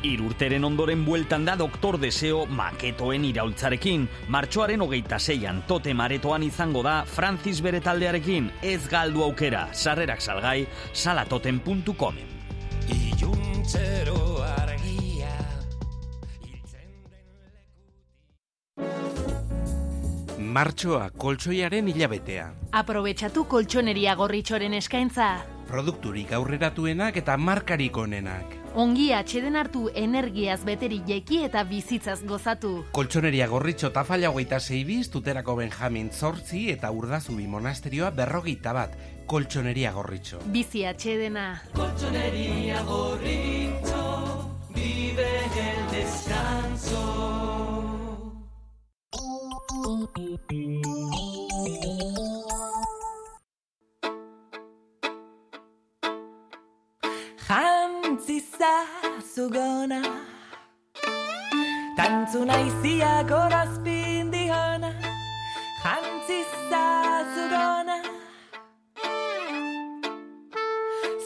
Irurteren ondoren bueltan da Doktor Deseo maketoen iraultzarekin. Martxoaren hogeita zeian tote maretoan izango da Francis bere taldearekin ez galdu aukera. Sarrerak salgai salatoten.comen. Iluntzero Martxoa koltsoiaren hilabetea. Aprobetxatu koltsoneria gorritxoren eskaintza. Produkturik aurreratuenak eta markarik onenak. Ongi atxeden hartu energiaz beteri jeki eta bizitzaz gozatu. Koltsoneria gorritxo tafalla hogeita zeibiz, tuterako Benjamin Zortzi eta urdazubi monasterioa berrogeita bat. Koltsoneria gorritxo. Bizi atxedena. Colchonería gorrito Vive el descanso Jantzisa zugona Tantzu naizia gorazpin dihona Jantzisa zugona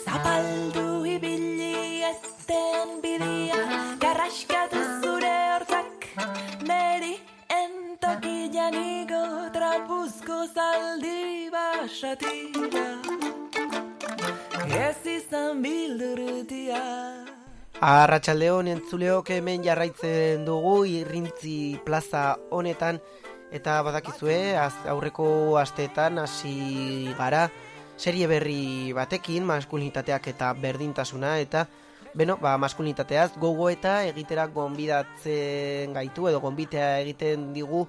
Zapaldu ibili esten bidia. Garraskatu zure hortzak Neri entokian igo Trapuzko zaldi basatira. Ez izan bildurtia. Arratxaldeon entzuleok hemen jarraitzen dugu irrintzi plaza honetan. Eta badakizue az, aurreko asteetan hasi gara serie berri batekin maskulinitateak eta berdintasuna eta beno, ba, maskulinitateaz gogo eta egitera gonbidatzen gaitu edo gonbitea egiten digu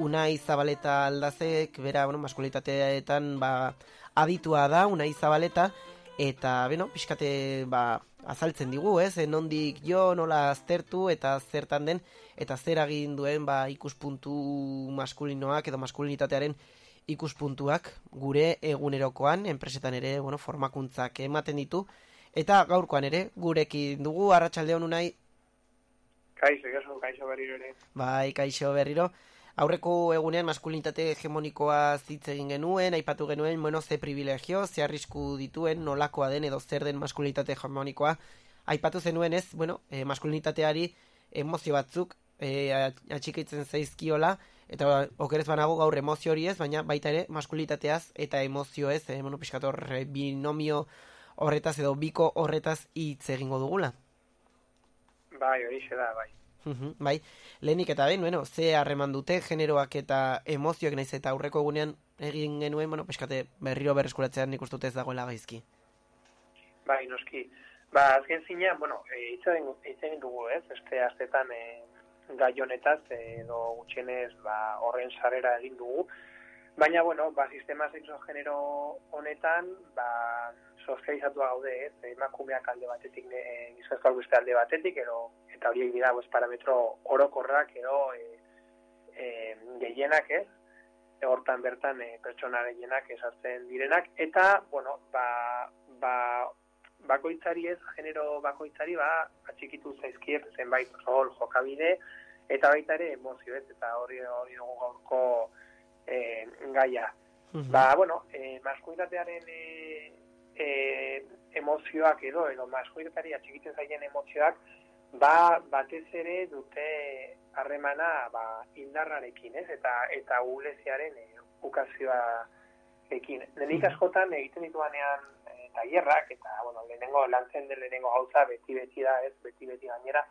Unai Zabaleta aldazek, bera, bueno, maskulinitateetan ba, aditua da Unai Zabaleta. Eta beno, pixkate ba, azaltzen digu, ez? Nondik jo, nola aztertu eta zertan den eta zer agin duen ba, ikuspuntu maskulinoak edo maskulinitatearen ikuspuntuak gure egunerokoan, enpresetan ere, bueno, formakuntzak ematen ditu eta gaurkoan ere, gurekin dugu arratsaldeon unai Kaixo, kaixo, kaixo berriro ere. Bai, kaixo berriro. Aurreko egunean maskulinitate hegemonikoa hitz egin genuen, aipatu genuen, bueno, ze privilegio, ze arrisku dituen, nolakoa den edo zer den maskulinitate hegemonikoa. Aipatu zenuen ez, bueno, e, maskulinitateari emozio batzuk e, atxikitzen zaizkiola, eta okerez banago gaur emozio hori ez, baina baita ere maskulinitateaz eta emozio ez, e, bueno, piskator binomio horretaz edo biko horretaz hitz egingo dugula. Bai, hori da, bai. Mhm, bai, lehenik eta behin, bueno, ze harreman dute generoak eta emozioak naiz eta aurreko egunean egin genuen, bueno, peskate berriro berreskuratzean nik ez dagoela gaizki. Bai, noski. Ba, azken zinean, bueno, e, egin hitz egin dugu, ez? Beste astetan e, gai honetaz edo gutxienez ba, horren sarera egin dugu. Baina, bueno, ba, sistema sexo genero honetan, ba, sozializatua gaude, ez? Emakumeak alde batetik, e, gizonezkoak beste alde batetik, edo eta horiek dira pues, parametro orokorrak edo e, e, gehienak ez, e, hortan bertan e, pertsona gehienak esartzen direnak, eta, bueno, ba, ba, bakoitzari ez, genero bakoitzari, ba, atxikitu zaizkiet zenbait rol jokabide, eta baita ere emozio, ez, eta hori hori dugu gaurko e, gaia. Ba, bueno, e, maskuitatearen e, e, emozioak edo, edo maskuitateari atxikiten zaien emozioak, ba, batez ere dute harremana ba, indarrarekin, ez? Eta, eta uleziaren e, ukazioa ekin. Denik askotan egiten dituanean e, tailerrak eta, bueno, lehenengo, lantzen den lehenengo gauza beti-beti da, ez? Beti-beti gainera,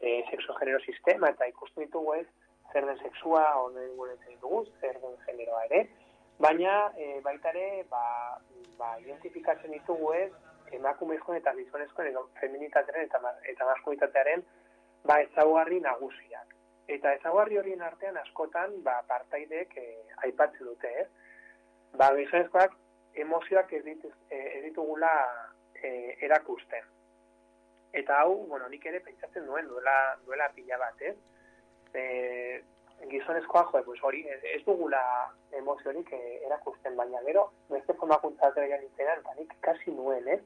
e, sexo-genero sistema eta ikusten ditugu ez, zer den sexua, onen gure dugu, zer den generoa ere, baina e, baita ere ba, ba, identifikatzen ditugu ez emakumezkoen eta gizonezkoen edo feminitatearen eta, eta maskulitatearen ba, ezaugarri nagusiak. Eta ezaugarri horien artean askotan ba, partaidek e, aipatzen dute, ez? Ba, gizonezkoak emozioak ez, dituz, e, ez e, erakusten. Eta hau, bueno, nik ere pentsatzen duen duela, duela pila bat, ez? E, gizonezkoa, jo, pues hori, ez, dugula emoziorik eh, erakusten, baina gero, beste formakuntza atera nintzenan, eta nik kasi nuen, ez?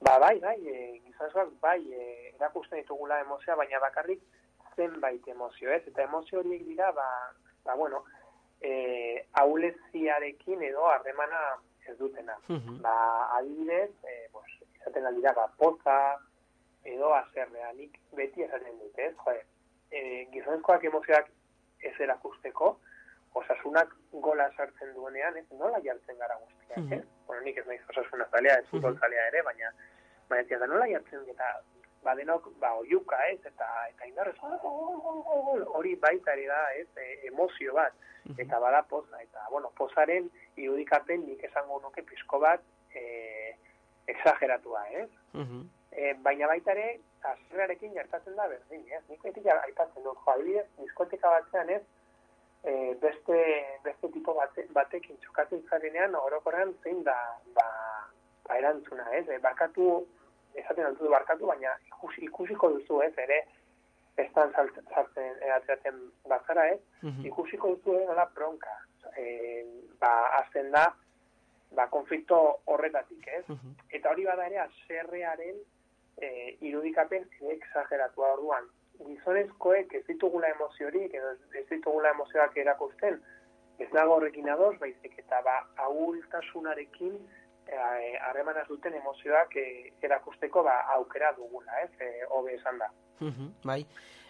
Ba, bai, bai, e, gizonezkoak, bai, e, erakusten ditugula emozioa, baina bakarrik zenbait emozio, ez? Eta emozio horiek dira, ba, ba bueno, e, auleziarekin edo harremana ez dutena. Ba, adibidez, e, pues, izaten aldira, ba, poza, edo azerrea, nik beti esaten dut, ez? Joder, e, gizonezkoak emozioak ez erakusteko, osasunak gola sartzen duenean, ez nola jartzen gara guztiak, mm -hmm. Bueno, nik ez naiz osasuna zalea, ez futbol zalea ere, baina baina ez nola jartzen eta badenok, ba, oiuka, ez, eta eta indarrez, hori baita ere da, ez, e, emozio bat, eta bada poza, eta, bueno, pozaren irudikapen nik esango nuke pizko bat e, exageratua, ez? E, baina baita ere, azerrarekin jartatzen da berdin, ez? Nik beti aipatzen dut, jo, adibidez, diskoteka batzean, ez? E, beste, beste tipo bate, batekin txokatzen zarenean, orokoran zein da, ba, ba erantzuna, ez? E, barkatu, esaten altu barkatu, baina ikusi, ikusiko duzu, ez? Ere, estan sartzen, eratzeatzen bazara, ez? Ikusiko duzu, ez? Nola bronka. E, ba, azten da, ba, konflikto horretatik, ez? Eta hori bada ere, azerrearen e, irudikapen exageratua orduan. Gizonezkoek ez ditugula emoziorik, edo ez ditugula emozioak erakusten, ez nago horrekin adoz, baizik eta ba, ahultasunarekin harremanaz e, duten emozioak e, erakusteko ba, aukera dugula, ez, e, hobe esan da. bai,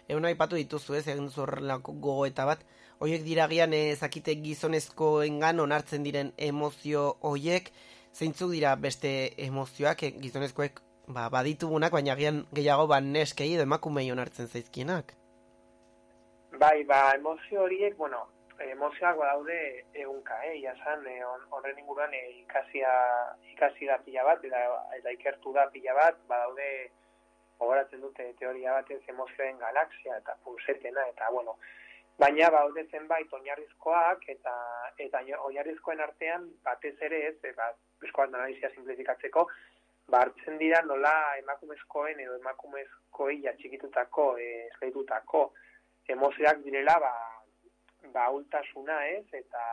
egun aipatu dituzu ez, egin zorrelako gogoeta bat, hoiek diragian ezakite gizonezkoengan onartzen diren emozio hoiek, zeintzuk dira beste emozioak? Gizonezkoek ba, baditugunak, baina gian gehiago ba, neskei edo emakumei onartzen zaizkienak. Bai, ba, emozio horiek, bueno, emozioak badaude egunka, eh? Ia san, eh, horren eh, inguruan eh, ikasia, ikasi da pila bat, eta, eta ikertu da pila bat, badaude gogoratzen dute teoria batez emozioen galaxia eta pulsetena, eta bueno, baina baude zenbait oinarrizkoak eta eta oinarrizkoen artean batez ere ez, e, ba, analizia simplifikatzeko, bartzen dira nola emakumezkoen edo emakumezkoi atxikitutako, eh, esleitutako emozioak direla, ba, ba ultasuna ez, eta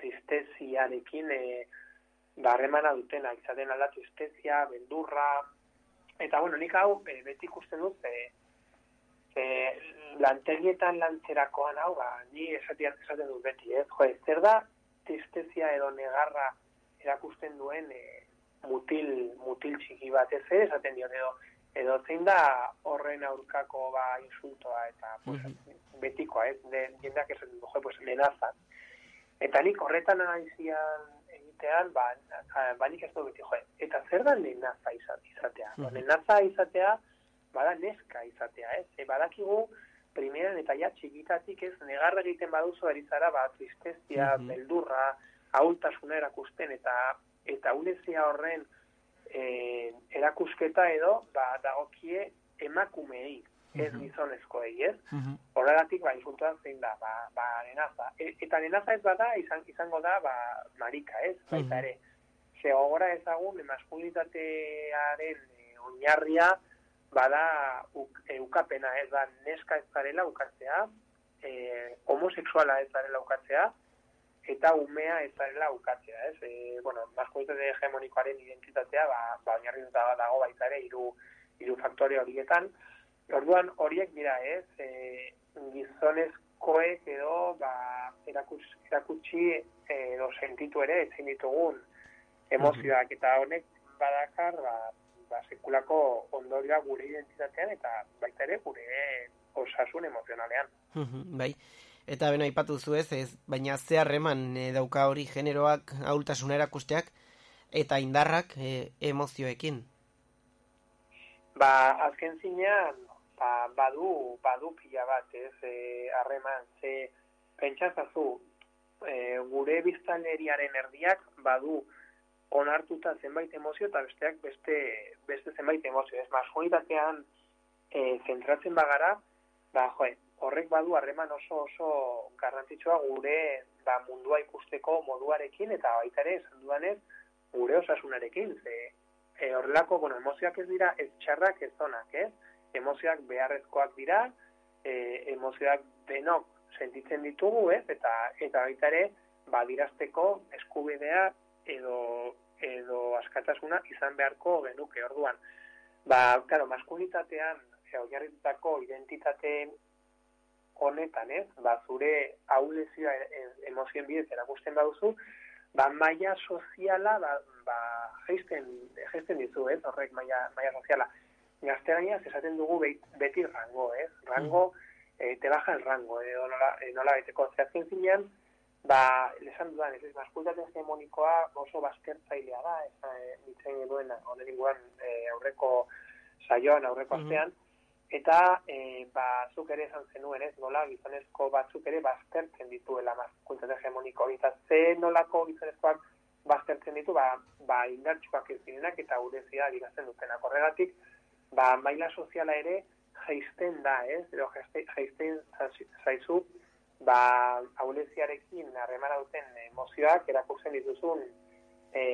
tristeziarekin e, barremana dutena, izaten alda tristezia, beldurra, eta bueno, nik hau e, beti ikusten dut, e, e, lantegietan lantzerakoan hau, ba, ni esaten, esaten dut beti, ez, jo, zer da tristezia edo negarra erakusten duen e, mutil, mutil txiki bat ez esaten dio edo, edo zein da horren aurkako ba insultoa eta pues, betikoa, ez, de, jendeak esaten du, pues, lenaza. Eta nik horretan analizian egitean, ba, ba nik ez du beti, jo, eta zer da lenaza izatea? Mm -hmm. Lenaza izatea, bada neska izatea, ez? E, badakigu, primeran eta ja txikitatik ez negarra egiten baduzu erizara, ba, tristezia, beldurra, ahultasuna erakusten, eta eta unezia horren e, erakusketa edo ba, dagokie emakumeei, ez gizonezkoei, ez? Horregatik, ba, insultuan zein da, ba, ba nenaza. E, eta nenaza ez bada, izan, izango da, ba, marika, ez? Baita ere, ze gogora ezagun, maskulitatearen e, oinarria, bada uk, e, ukapena, ez da, neska ez zarela ukatzea, e, homosexuala ez zarela ukatzea, eta umea ez zarela ukatzea, ez? E, bueno, maskualitate hegemonikoaren identitatea, ba, ba oinarrituta dago baita ere hiru hiru faktore horietan. Orduan horiek dira, ez? E, gizonezkoek edo ba, erakus, erakutsi edo sentitu ere ezin ditugun emozioak eta honek badakar ba, ba, sekulako ondorioa gure identitatean eta baita ere gure osasun emozionalean. Bai. Eta beno aipatu zu ez, ez baina ze harreman e, dauka hori generoak ahultasuna erakusteak eta indarrak e, emozioekin. Ba, azken zinean, ba, badu, badu pila bat, ez, e, harreman, ze pentsazazu, e, gure biztanleriaren erdiak badu onartuta zenbait emozio eta besteak beste, beste zenbait emozio. Ez, maskunitatean e, zentratzen bagara, ba, joe, horrek badu harreman oso oso garrantzitsua gure ba, mundua ikusteko moduarekin eta baita ere esan dudanez gure osasunarekin ze e, horrelako bueno, emozioak ez dira ez txarrak ez onak, ez? Emozioak beharrezkoak dira, e, emozioak denok sentitzen ditugu, ez? Eta eta baita ere badirazteko eskubidea edo edo askatasuna izan beharko genuke orduan. Ba, claro, maskulitatean oinarritutako identitate honetan, ez? Ba, zure aulezioa e, emozioen bidez erakusten baduzu, ba, maia soziala, ba, ba geisten, geisten dizu, ez? Horrek maia, maia soziala. Gazteraina, esaten dugu beti rango, ez? Rango, mm. eh, te baja el rango, eh, nola, eh, nola beteko. Zertzen zinean, ba, lesan dudan, ez, maskultaten hegemonikoa oso baskertzailea da, ez, eh, ditzen genuen, honen eh, aurreko saioan, aurreko mm astean, eta e, ba, zuk ere esan zenuen, ez, nola, gizonezko batzuk ere baztertzen dituela maskultate hegemoniko hori, eta ze nolako gizonezkoak baztertzen ditu, ba, ba indartxuak ez direnak eta urezia dirazten dutenak. Horregatik, ba, maila soziala ere jaisten da, ez, edo jaisten zaizu, ba, auleziarekin harremana duten emozioak erakusten dituzun e,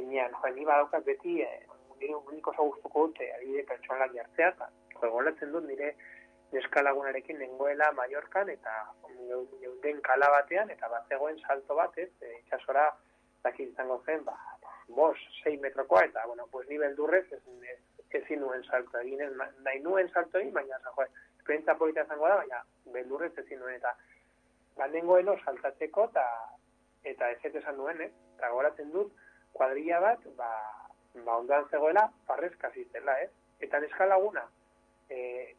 enean, joan, ni badaukat beti, e, nire uniko zagustuko dute, adibide pertsonalak jartzea, eta gogoratzen dut nire neskalagunarekin nengoela Mallorcan eta geunden kala batean eta bat zegoen salto bat, ez, e, itxasora dakit izango zen, ba, bos, sei metrokoa, eta, bueno, pues ni beldurrez ez, ez, nuen salto egin, ez, nahi nuen salto egin, baina, joe, esperientza polita izango da, baina beldurrez ezin nuen, eta bandengoeno saltatzeko, eta eta ez esan nuen, ez, eta goratzen dut, kuadrilla bat, ba, ba ondoan zegoela, parrezka zizela, ez, eta neskalaguna, e,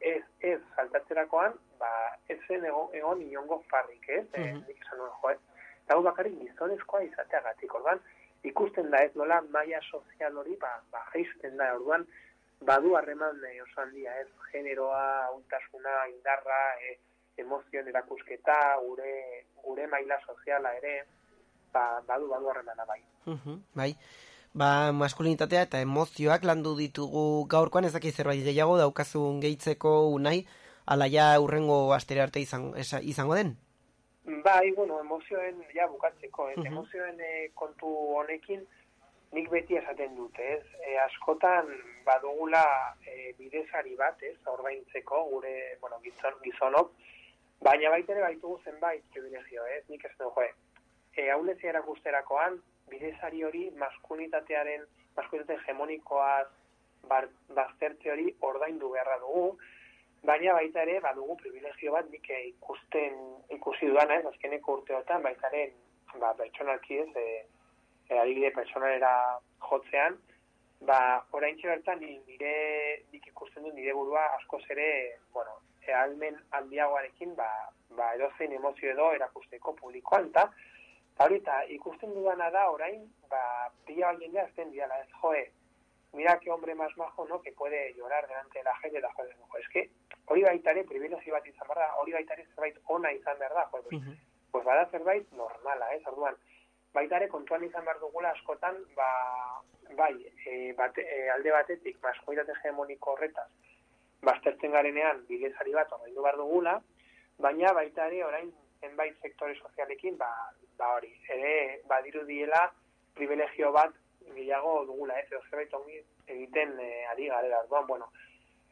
ez, ez saltatzerakoan, ba, ez zen egon, egon inongo farrik, ez? Mm -hmm. e, esan nuen, joe. Eta hau bakarrik gizonezkoa izateagatik, orduan, ikusten da ez nola maia sozial hori, ba, ba jaisten da, orduan, badu harreman e, oso handia, ez? Generoa, untasuna, indarra, e, emozioen erakusketa, gure, gure maila soziala ere, ba, badu, badu harremana bai. Mm bai ba, maskulinitatea eta emozioak landu ditugu gaurkoan ez dakit zerbait gehiago daukazun gehitzeko unai, ala ja urrengo astere arte izan, izango den? Bai, bueno, emozioen, ja bukatzeko, ez, emozioen e, kontu honekin nik beti esaten dut, ez, e, askotan badugula e, bidezari bat, ez, orbaintzeko gure, bueno, gizon, gizonok, baina baitere baitugu zenbait privilegio, ez, nik ez dugu, e, haulezia erakusterakoan, bidezari hori maskulitatearen, maskulitate hegemonikoa baztertze hori ordaindu beharra dugu, baina baita ere badugu privilegio bat nik ikusten ikusi dudana ez azkeneko urteotan baita ere ba pertsonalki ez e, e, adibide pertsonalera jotzean ba oraintxe bertan nire nik ikusten du nire burua asko ere bueno e, almen handiagoarekin ba ba edozein emozio edo erakusteko publikoan ta Ahorita, ikusten dudana da, orain, ba, pila balien da, ezten diala, ez, joe, mira que hombre más majo, no, que puede llorar delante de la gente, joder, no, es que, hori baitare, privilegio bat izan behar da, hori baitare zerbait ona izan behar da, joder, pues, uh -huh. pues bada zerbait normala, ez, orduan, baitare kontuan izan behar dugula askotan, ba, bai, e, bate, e, alde batetik, maskoitate hegemoniko horretaz, baztertzen garenean, bidezari bat, ordaindu behar dugula, baina baitare, orain, zenbait sektore sozialekin, ba, ba hori, ere, badiru diela, privilegio bat, gehiago dugula, ez, edo zerbait ongi egiten e, ari garela, duan, bueno,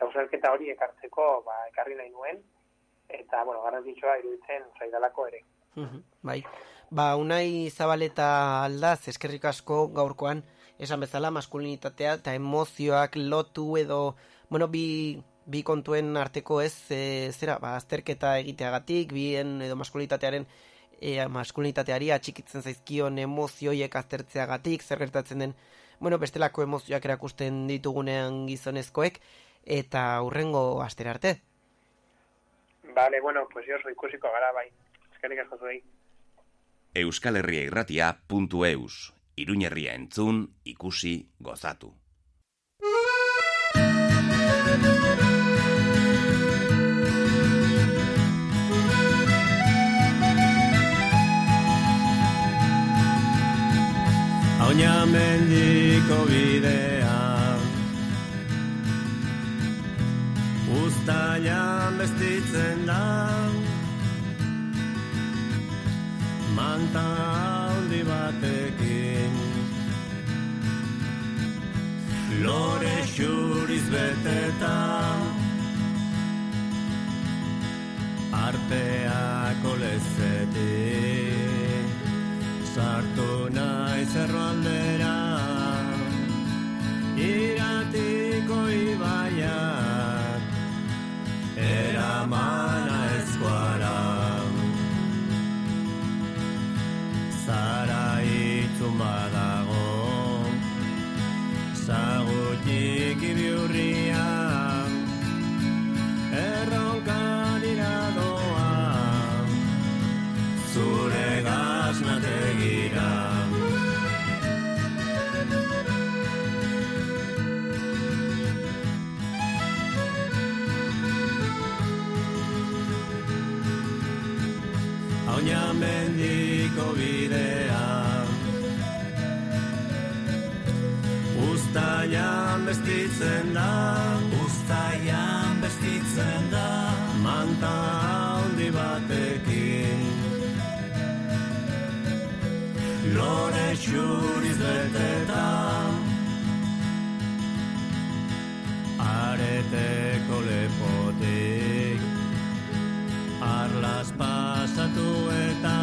gauzerketa hori ekartzeko, ba, ekarri nahi nuen, eta, bueno, garrantzitsua iruditzen zaidalako ere. bai, ba, unai zabaleta aldaz, eskerrik asko gaurkoan, esan bezala maskulinitatea eta emozioak lotu edo, bueno, bi bi kontuen arteko ez e, zera ba, azterketa egiteagatik bien edo maskulinitatearen e, maskulinitateari atxikitzen zaizkion emozioiek aztertzeagatik zer gertatzen den bueno, bestelako emozioak erakusten ditugunean gizonezkoek eta hurrengo astera arte. Vale, bueno, pues yo soy ikusiko gara bai. Eskerrik asko zuei. Euskal Herria Irratia puntu eus. Iruñerria entzun, ikusi, gozatu. Oina mendiko bidea. Uztailan bestitzen da. Manta handi batekin. Lore xuriz beteta. Arteako lezetik sartu zerro aldera iratiko ibaiak eramana eskuara zara itzun badago zagutik ibiurria erronka dira doa zure gaznategira bestitzen da Uztailan bestitzen da Manta handi batekin. Lore xuriz beteta Areteko lepotik Arlas pasatu eta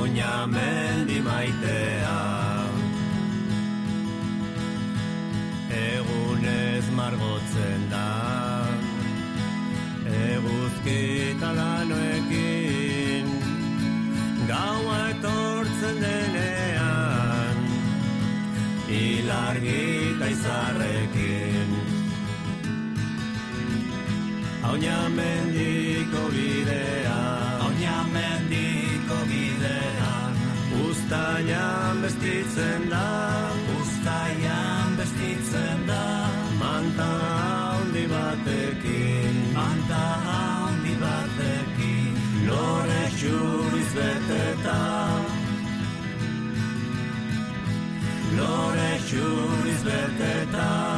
Auña mendi maitea. Egunez margotzen da. Eguzkita lanoekin Gaua etortzen denean Ilargita izarrekin. Auña mendiko bidea Uztailan bestitzen da Uztailan bestitzen da. Manta handi batekin Manta handi batekin Lore xuriz beteta. Lore xuriz beteta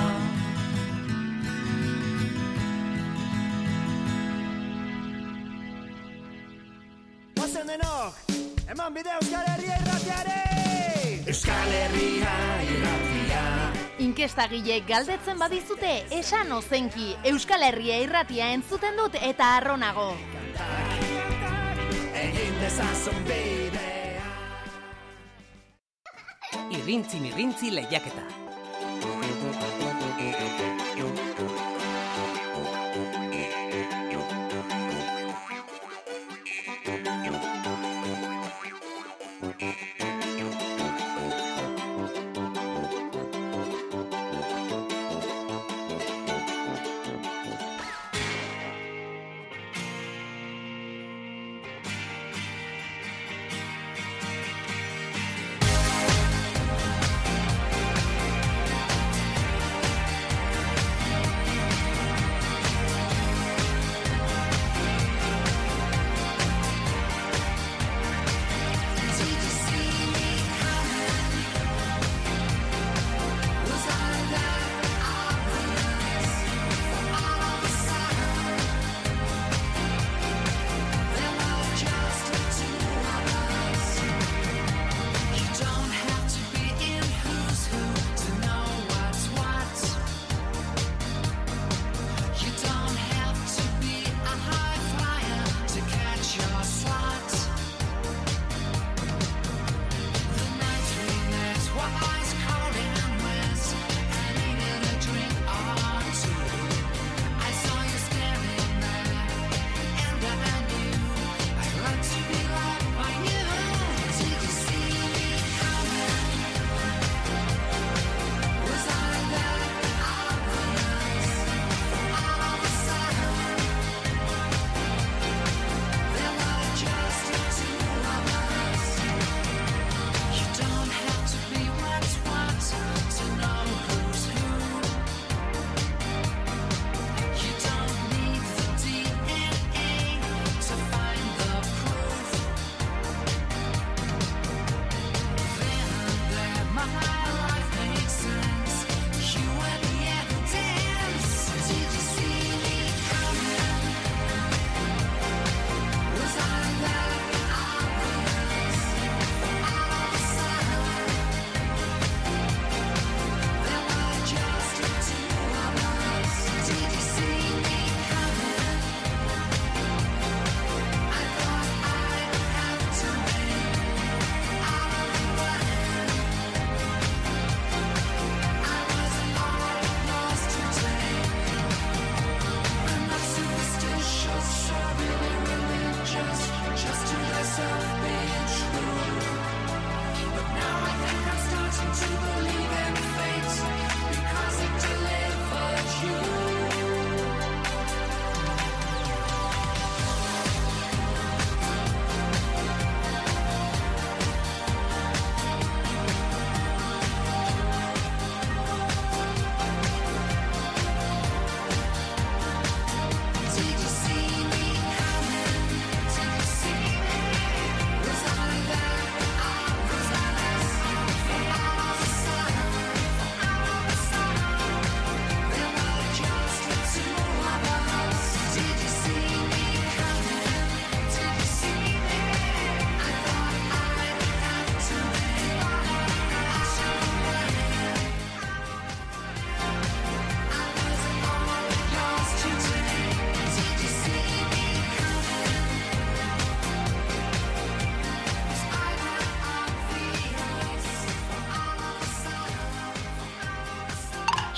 eman bide Euskal Herria irratiare! Euskal Herria irratia Inkestagile galdetzen badizute, esan ozenki Euskal Herria irratia entzuten dut eta arronago. Egin dezazun bidea Irrintzi mirrintzi lehiaketa.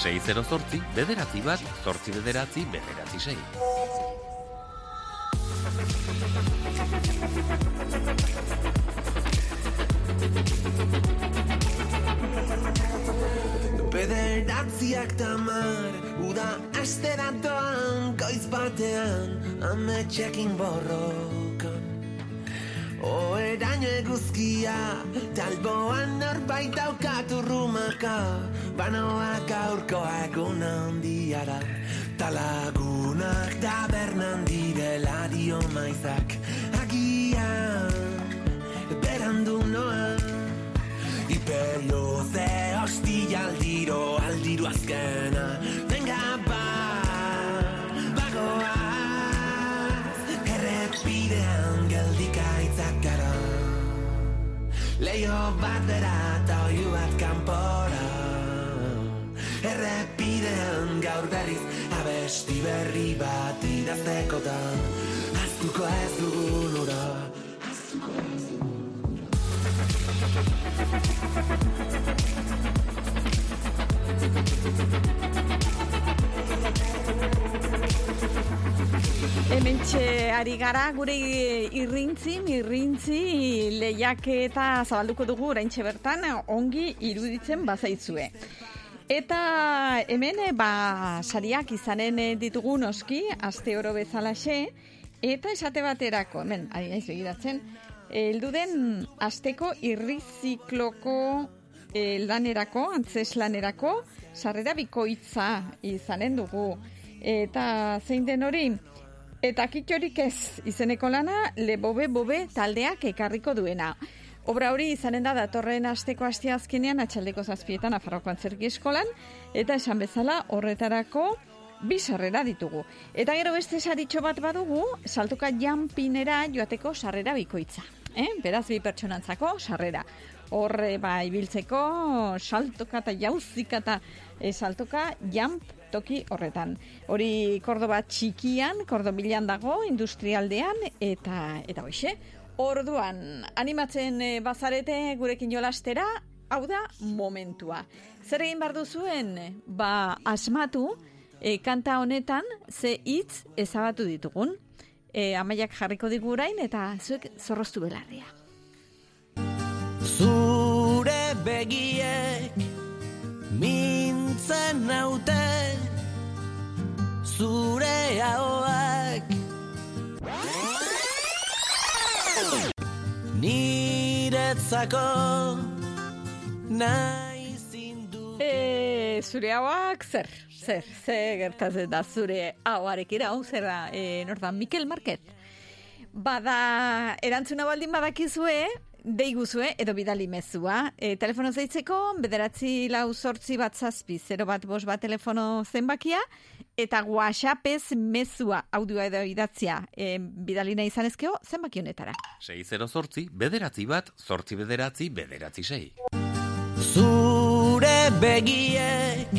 608 bederatzi bat, zortzi bederatzi, bederatzi sei. Ari gara gure irrintzi, mirrintzi lehiak eta zabalduko dugu oraintxe bertan ongi iruditzen bazaitzue. Eta hemen ba sariak izanen ditugu noski aste oro bezalaxe eta esate baterako hemen ari naiz begiratzen heldu den asteko irrizikloko eh, lanerako, antzeslanerako, sarrera bikoitza izanen dugu. Eta zein den hori, eta kitxorik ez izeneko lana, lebobe bobe taldeak ekarriko duena. Obra hori izanen da datorren asteko asteazkenean atxaldeko zazpietan Afarroko Antzerki Eskolan, eta esan bezala horretarako bi sarrera ditugu. Eta gero beste saritxo bat badugu, saltoka janpinera joateko sarrera bikoitza. Eh? Beraz bi pertsonantzako sarrera. Horre ba ibiltzeko saltoka eta jauzika eta e, saltoka jamp toki horretan. Hori Kordoba txikian, Kordobilan dago, industrialdean, eta eta hoxe. Orduan, animatzen e, bazarete gurekin jolastera, hau da momentua. Zer egin behar duzuen? Ba, asmatu, e, kanta honetan ze hitz ezabatu ditugun. E, amaiak jarriko digurain eta zuek zorroztu belarria. Zure begiek mintzen naute Zure ahoak Niretzako nahi zindu E, zure hauak, zer, zer, zer gertatzen da zure hauarekin, hau zer da, e, nortan, Mikel Market. Bada, erantzuna baldin badakizue, deiguzue edo bidali mezua. E, telefono zeitzeko, bederatzi lau sortzi bat zazpi, 0 bat bos bat telefono zenbakia, eta whatsappez mezua audioa edo idatzia e, bidali nahi izan ezkeo zenbaki honetara. 608 bederatzi bat, zortzi bederatzi, bederatzi sei. Zure begiek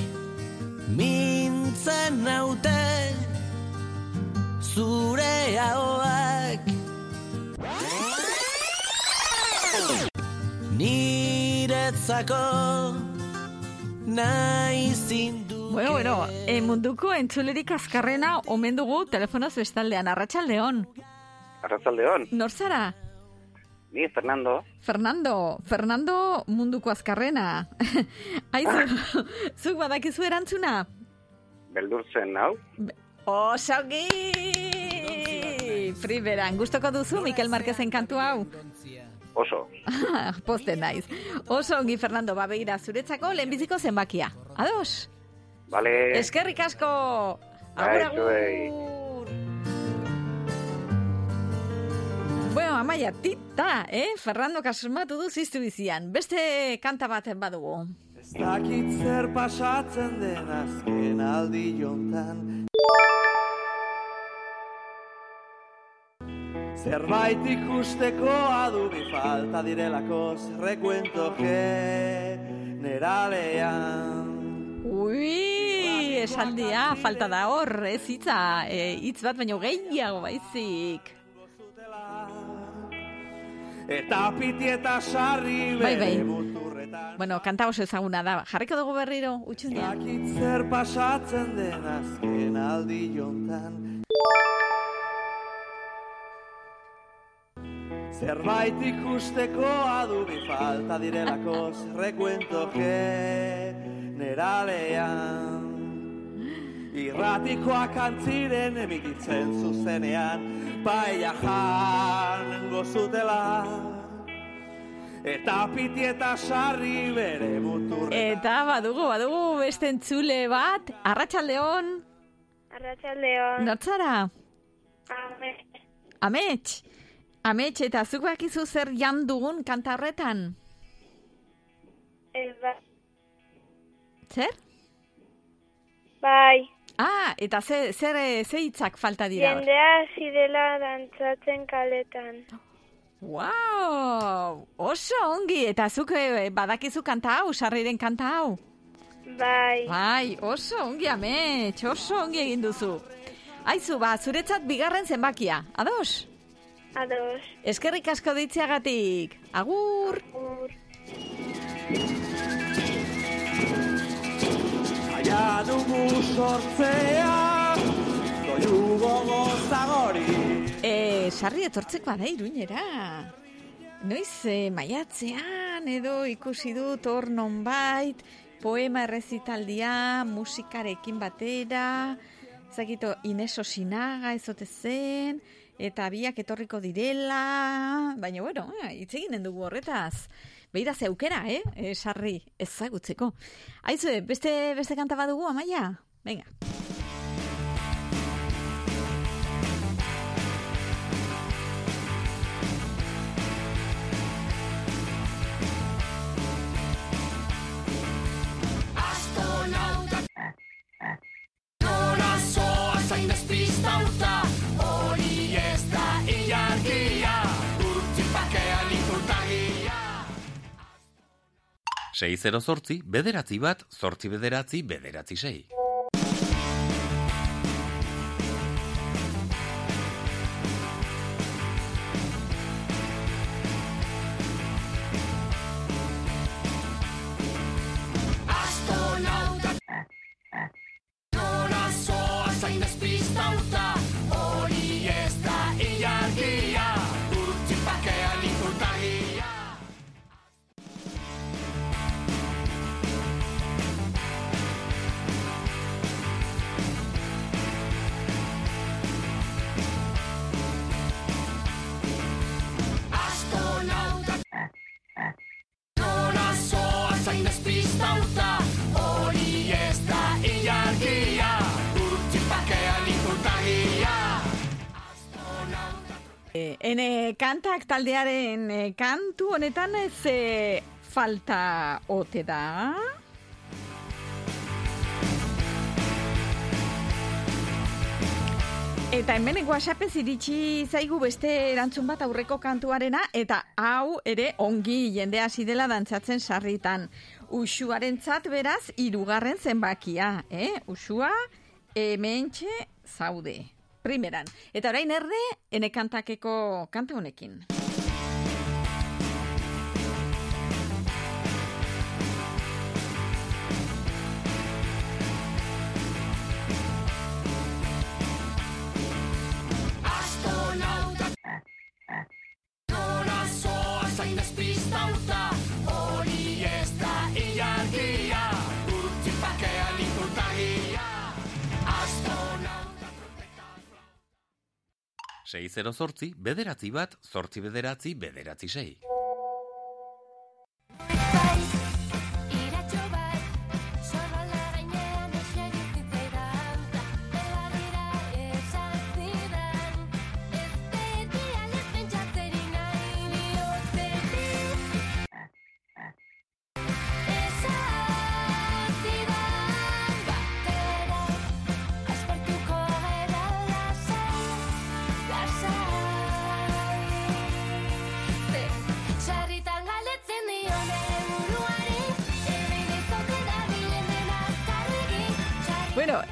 mintzen naute Zure ahoak Niretzako nahi zindu Bueno, bueno, e, munduko entzulerik azkarrena omen dugu telefonoz bestaldean, arratsaldeon. Arratzaldeon, Nor zara? ni Fernando, Fernando, Fernando munduko azkarrena. Aizu, zuk badakizu erantzuna? beldurtzen hau, Osongi! Primeran, gustoko duzu Mikel Marquezen kantu hau? oso. Poste naiz. Oso ongi, Fernando, ba, begira, zuretzako lehenbiziko zenbakia. Ados? Vale, Eskerrik asko! Bai, Agur, zuei. agur! Bueno, amaia, tita, eh? Fernando kasmatu du ziztu bizian. Beste kanta bat badugu. Ez dakit zer pasatzen den azken aldi jontan Zerbait ikusteko adubi falta direlako zerrekuento generalean Ui, esaldia, falta da hor, ez hitza, eh, hitz bat baino gehiago baizik. Eta piti eta sarri Bai, bai. Bueno, kanta oso ezaguna da. Jarriko dugu berriro, utxunia. Zer pasatzen den azken aldi jontan Zerbait ikusteko adubi falta direlako zerrekuento generalean Irratikoak antziren emikitzen zuzenean Paella jan gozutela Eta piti eta sarri bere muturre Eta badugu, badugu beste entzule bat. Arratxaldeon, Arratxaldeon. nortzara? Ame. Amets. Amets, eta zuk bakizu zer jan dugun kanta horretan? Ez ba. Zer? Bai. Ah, eta ze, zer, eh, ze hitzak falta dira hor? Jendea hasi dela dantzatzen kaletan. Wow! Oso ongi, eta zuk eh, badakizu kanta hau, sarriren kanta hau? Bai. Bai, oso ongi amets, oso ongi egin duzu. Aizu, ba, zuretzat bigarren zenbakia, ados? Ados. Eskerrik asko ditziagatik. Agur! Agur. Aia dugu sortzea Doiu gogozagori E, sarri etortzeko da iruñera. Noiz, e, maiatzean edo ikusi dut hor nonbait, poema errezitaldia, musikarekin batera, zakito Ineso Sinaga ezote zen, eta biak etorriko direla, baina bueno, eh, hitz eginen dugu horretaz. Beira ze aukera, eh? E, sarri ezagutzeko. Aizue, beste, beste kanta badugu, amaia? Venga. Astronauta Nora zoa zain despistauta 6 zortzi, bederatzi bat, zortzi bederatzi, bederatzi sei. Zoa zain despistauta Hori ez da ilargia Urtzi pakean iturtagia E, ene kantak taldearen e, kantu honetan ez e, falta ote da. Eta hemen WhatsAppez iritsi zaigu beste erantzun bat aurreko kantuarena eta hau ere ongi jende hasi dela dantzatzen sarritan. Usuarentzat beraz hirugarren zenbakia, eh? Usua hementxe zaude. Primeran. Eta orain erde ene kantakeko kanta honekin. Zoa zain despistauta. Hori ez da ilargia Urtzi pakean iturtagia Astronauta 6 zortzi, bederatzi bat, zortzi bederatzi, bederatzi sei.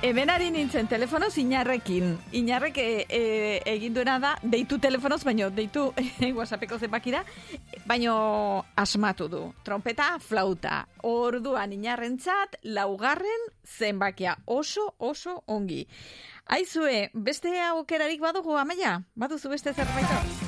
Hemen ari nintzen telefonoz inarrekin. Inarrek e, e, egin duena da, deitu telefonoz, baino, deitu e, whatsappeko zenbakira, baino asmatu du. Trompeta, flauta. Orduan inarrentzat, laugarren zenbakia. Oso, oso ongi. Aizue, beste aukerarik badugu, amaia? Baduzu beste zerbait?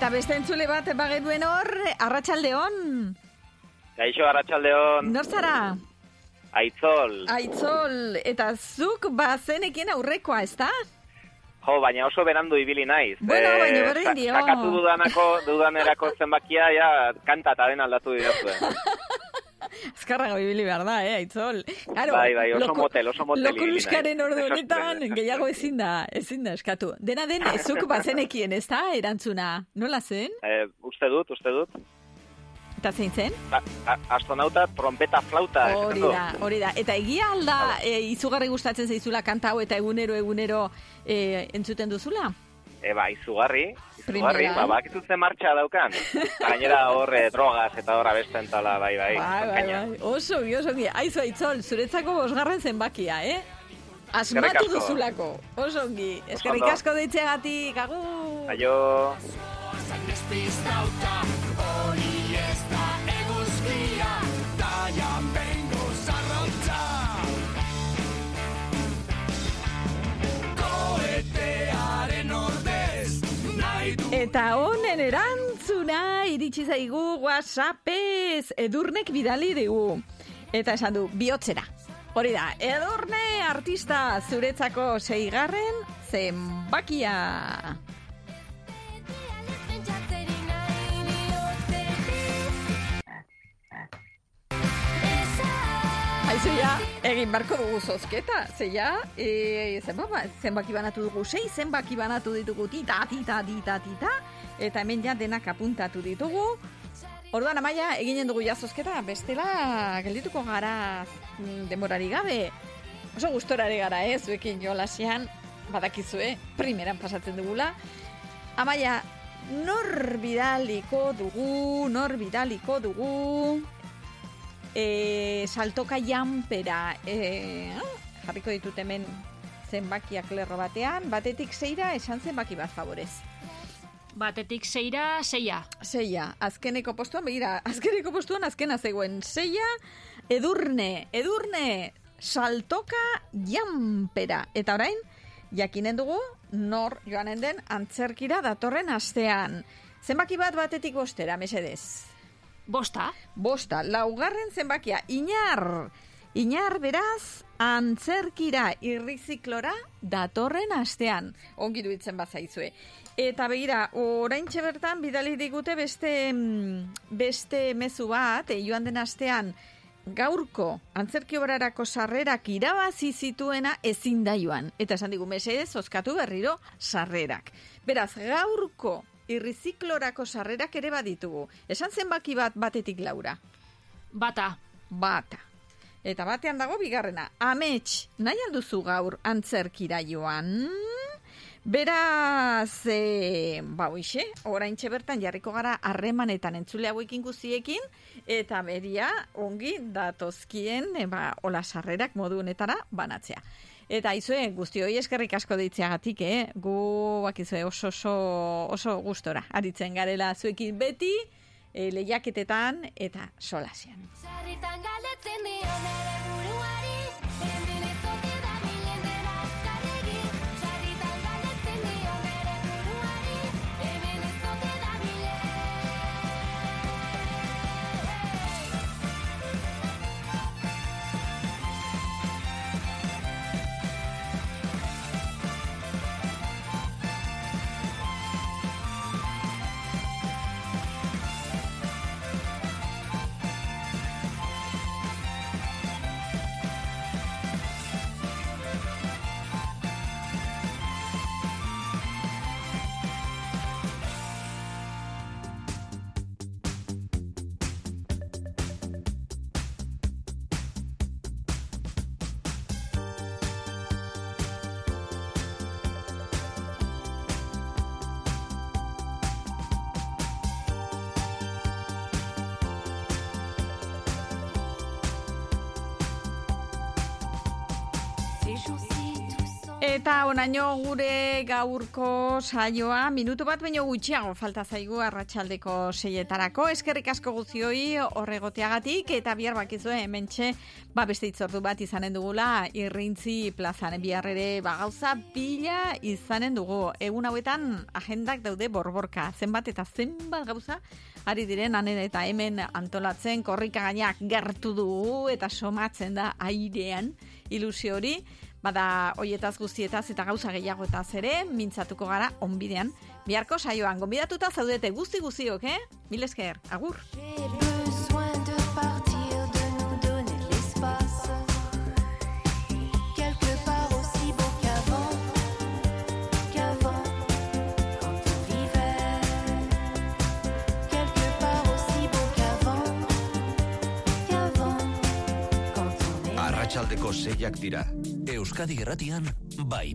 Eta beste entzule bat bageduen hor, arratsaldeon. Gaixo, arratsaldeon Nor zara? Aitzol. Aitzol, eta zuk bazenekin aurrekoa, ezta? Jo, baina oso berandu ibili naiz. Bueno, Eh, baina berdin dio. Sakatu dudanako, dudanerako zenbakia, ja, kanta eta den aldatu didazue. Azkarra ibili behar da, eh, Aitzol. Claro, Bai, bai, oso loko- motel, oso motel. Lokuluskaren ordu honetan, gehiago ezin da, ezin da eskatu. Dena den, zuk bazenekien, ez da, erantzuna. Nola zen? Eh, uste dut, uste dut. Eta zein zen? A- a- astronauta, trompeta, flauta. Hori da, hori da. Eta egia alda, e, izugarri gustatzen zaizula kanta hau eta egunero, egunero e, entzuten duzula? E, ba, izugarri, izugarri, Primera. ba, bakizut ze martxa daukan. Gainera horre drogaz eta horra besten tala, bai, bai. Bai, bai, bai. Oso, ongi, oso. Aizu, aitzol, zuretzako bosgarren zenbakia, eh? Asmatu duzulako, oso ongi. Eskerrik asko deitzegatik, agur! Aio. Eta honen erantzuna iritsi zaigu WhatsAppez edurnek bidali digu. Eta esan du, bihotzera. Hori da, edurne artista zuretzako seigarren zenbakia. Haizu ja, egin barko dugu zozketa, ze ja, e, zenbaki, zenbaki banatu dugu, sei zenbaki banatu ditugu, tita, tita, tita, tita, eta hemen ja denak apuntatu ditugu. Orduan amaia, eginen dugu ja zozketa, bestela geldituko gara mm, denborari gabe. Oso gustorare gara, eh, zuekin jolasian, badakizue, primeran pasatzen dugula. Amaia, nor bidaliko dugu, nor bidaliko dugu, e, saltoka janpera e, jarriko ditut hemen zenbakiak lerro batean, batetik zeira esan zenbaki bat favorez. Batetik seira, seia. Seia, azkeneko postuan, begira, azkeneko postuan azkena zegoen. Seia, edurne, edurne, saltoka janpera. Eta orain, jakinen dugu, nor joanen den antzerkira datorren astean. Zenbaki bat batetik bostera, mesedez. Bosta. Bosta, laugarren zenbakia, inar. Inar beraz, antzerkira irriziklora datorren astean. Ongi duitzen bazaizue. Eta begira, orain bertan bidali digute beste, mm, beste mezu bat, e, joan den astean, gaurko antzerki obrarako sarrerak irabazi zituena ezin da joan. Eta esan digu, mesedez, oskatu berriro sarrerak. Beraz, gaurko irriziklorako sarrerak ere baditugu. Esan zenbaki bat batetik laura. Bata. Bata. Eta batean dago bigarrena. Amets, nahi alduzu gaur antzerkira joan? Beraz, e, ba hoixe, orain bertan jarriko gara harremanetan entzule hauekin guziekin, eta beria ongi datozkien, e, ba, ola sarrerak modu honetara banatzea. Eta izue, guzti hoi eskerrik asko deitzeagatik, eh? Gu, bakizue, oso, oso, oso gustora. Aritzen garela zuekin beti, e, lehiaketetan eta solasian. Sarritan galetzen dio nere buruari Eta onaino gure gaurko saioa, minutu bat baino gutxiago falta zaigu arratsaldeko seietarako. Eskerrik asko guzioi horregoteagatik eta bihar bakizue hementxe ba beste itzordu bat izanen dugula irrintzi plazan bihar ere ba gauza bila izanen dugu. Egun hauetan agendak daude borborka, zenbat eta zenbat gauza ari diren anen eta hemen antolatzen korrika gainak gertu dugu eta somatzen da airean ilusio hori. Bada hoietaz guztietaz eta gauza gehiago eta ere mintzatuko gara onbidean. Biharko saioan gonbidatuta zaudete guzti guztiok, eh? Mil esker, agur. Arratsaldeko seiak dira. Euskadi Erratian, bai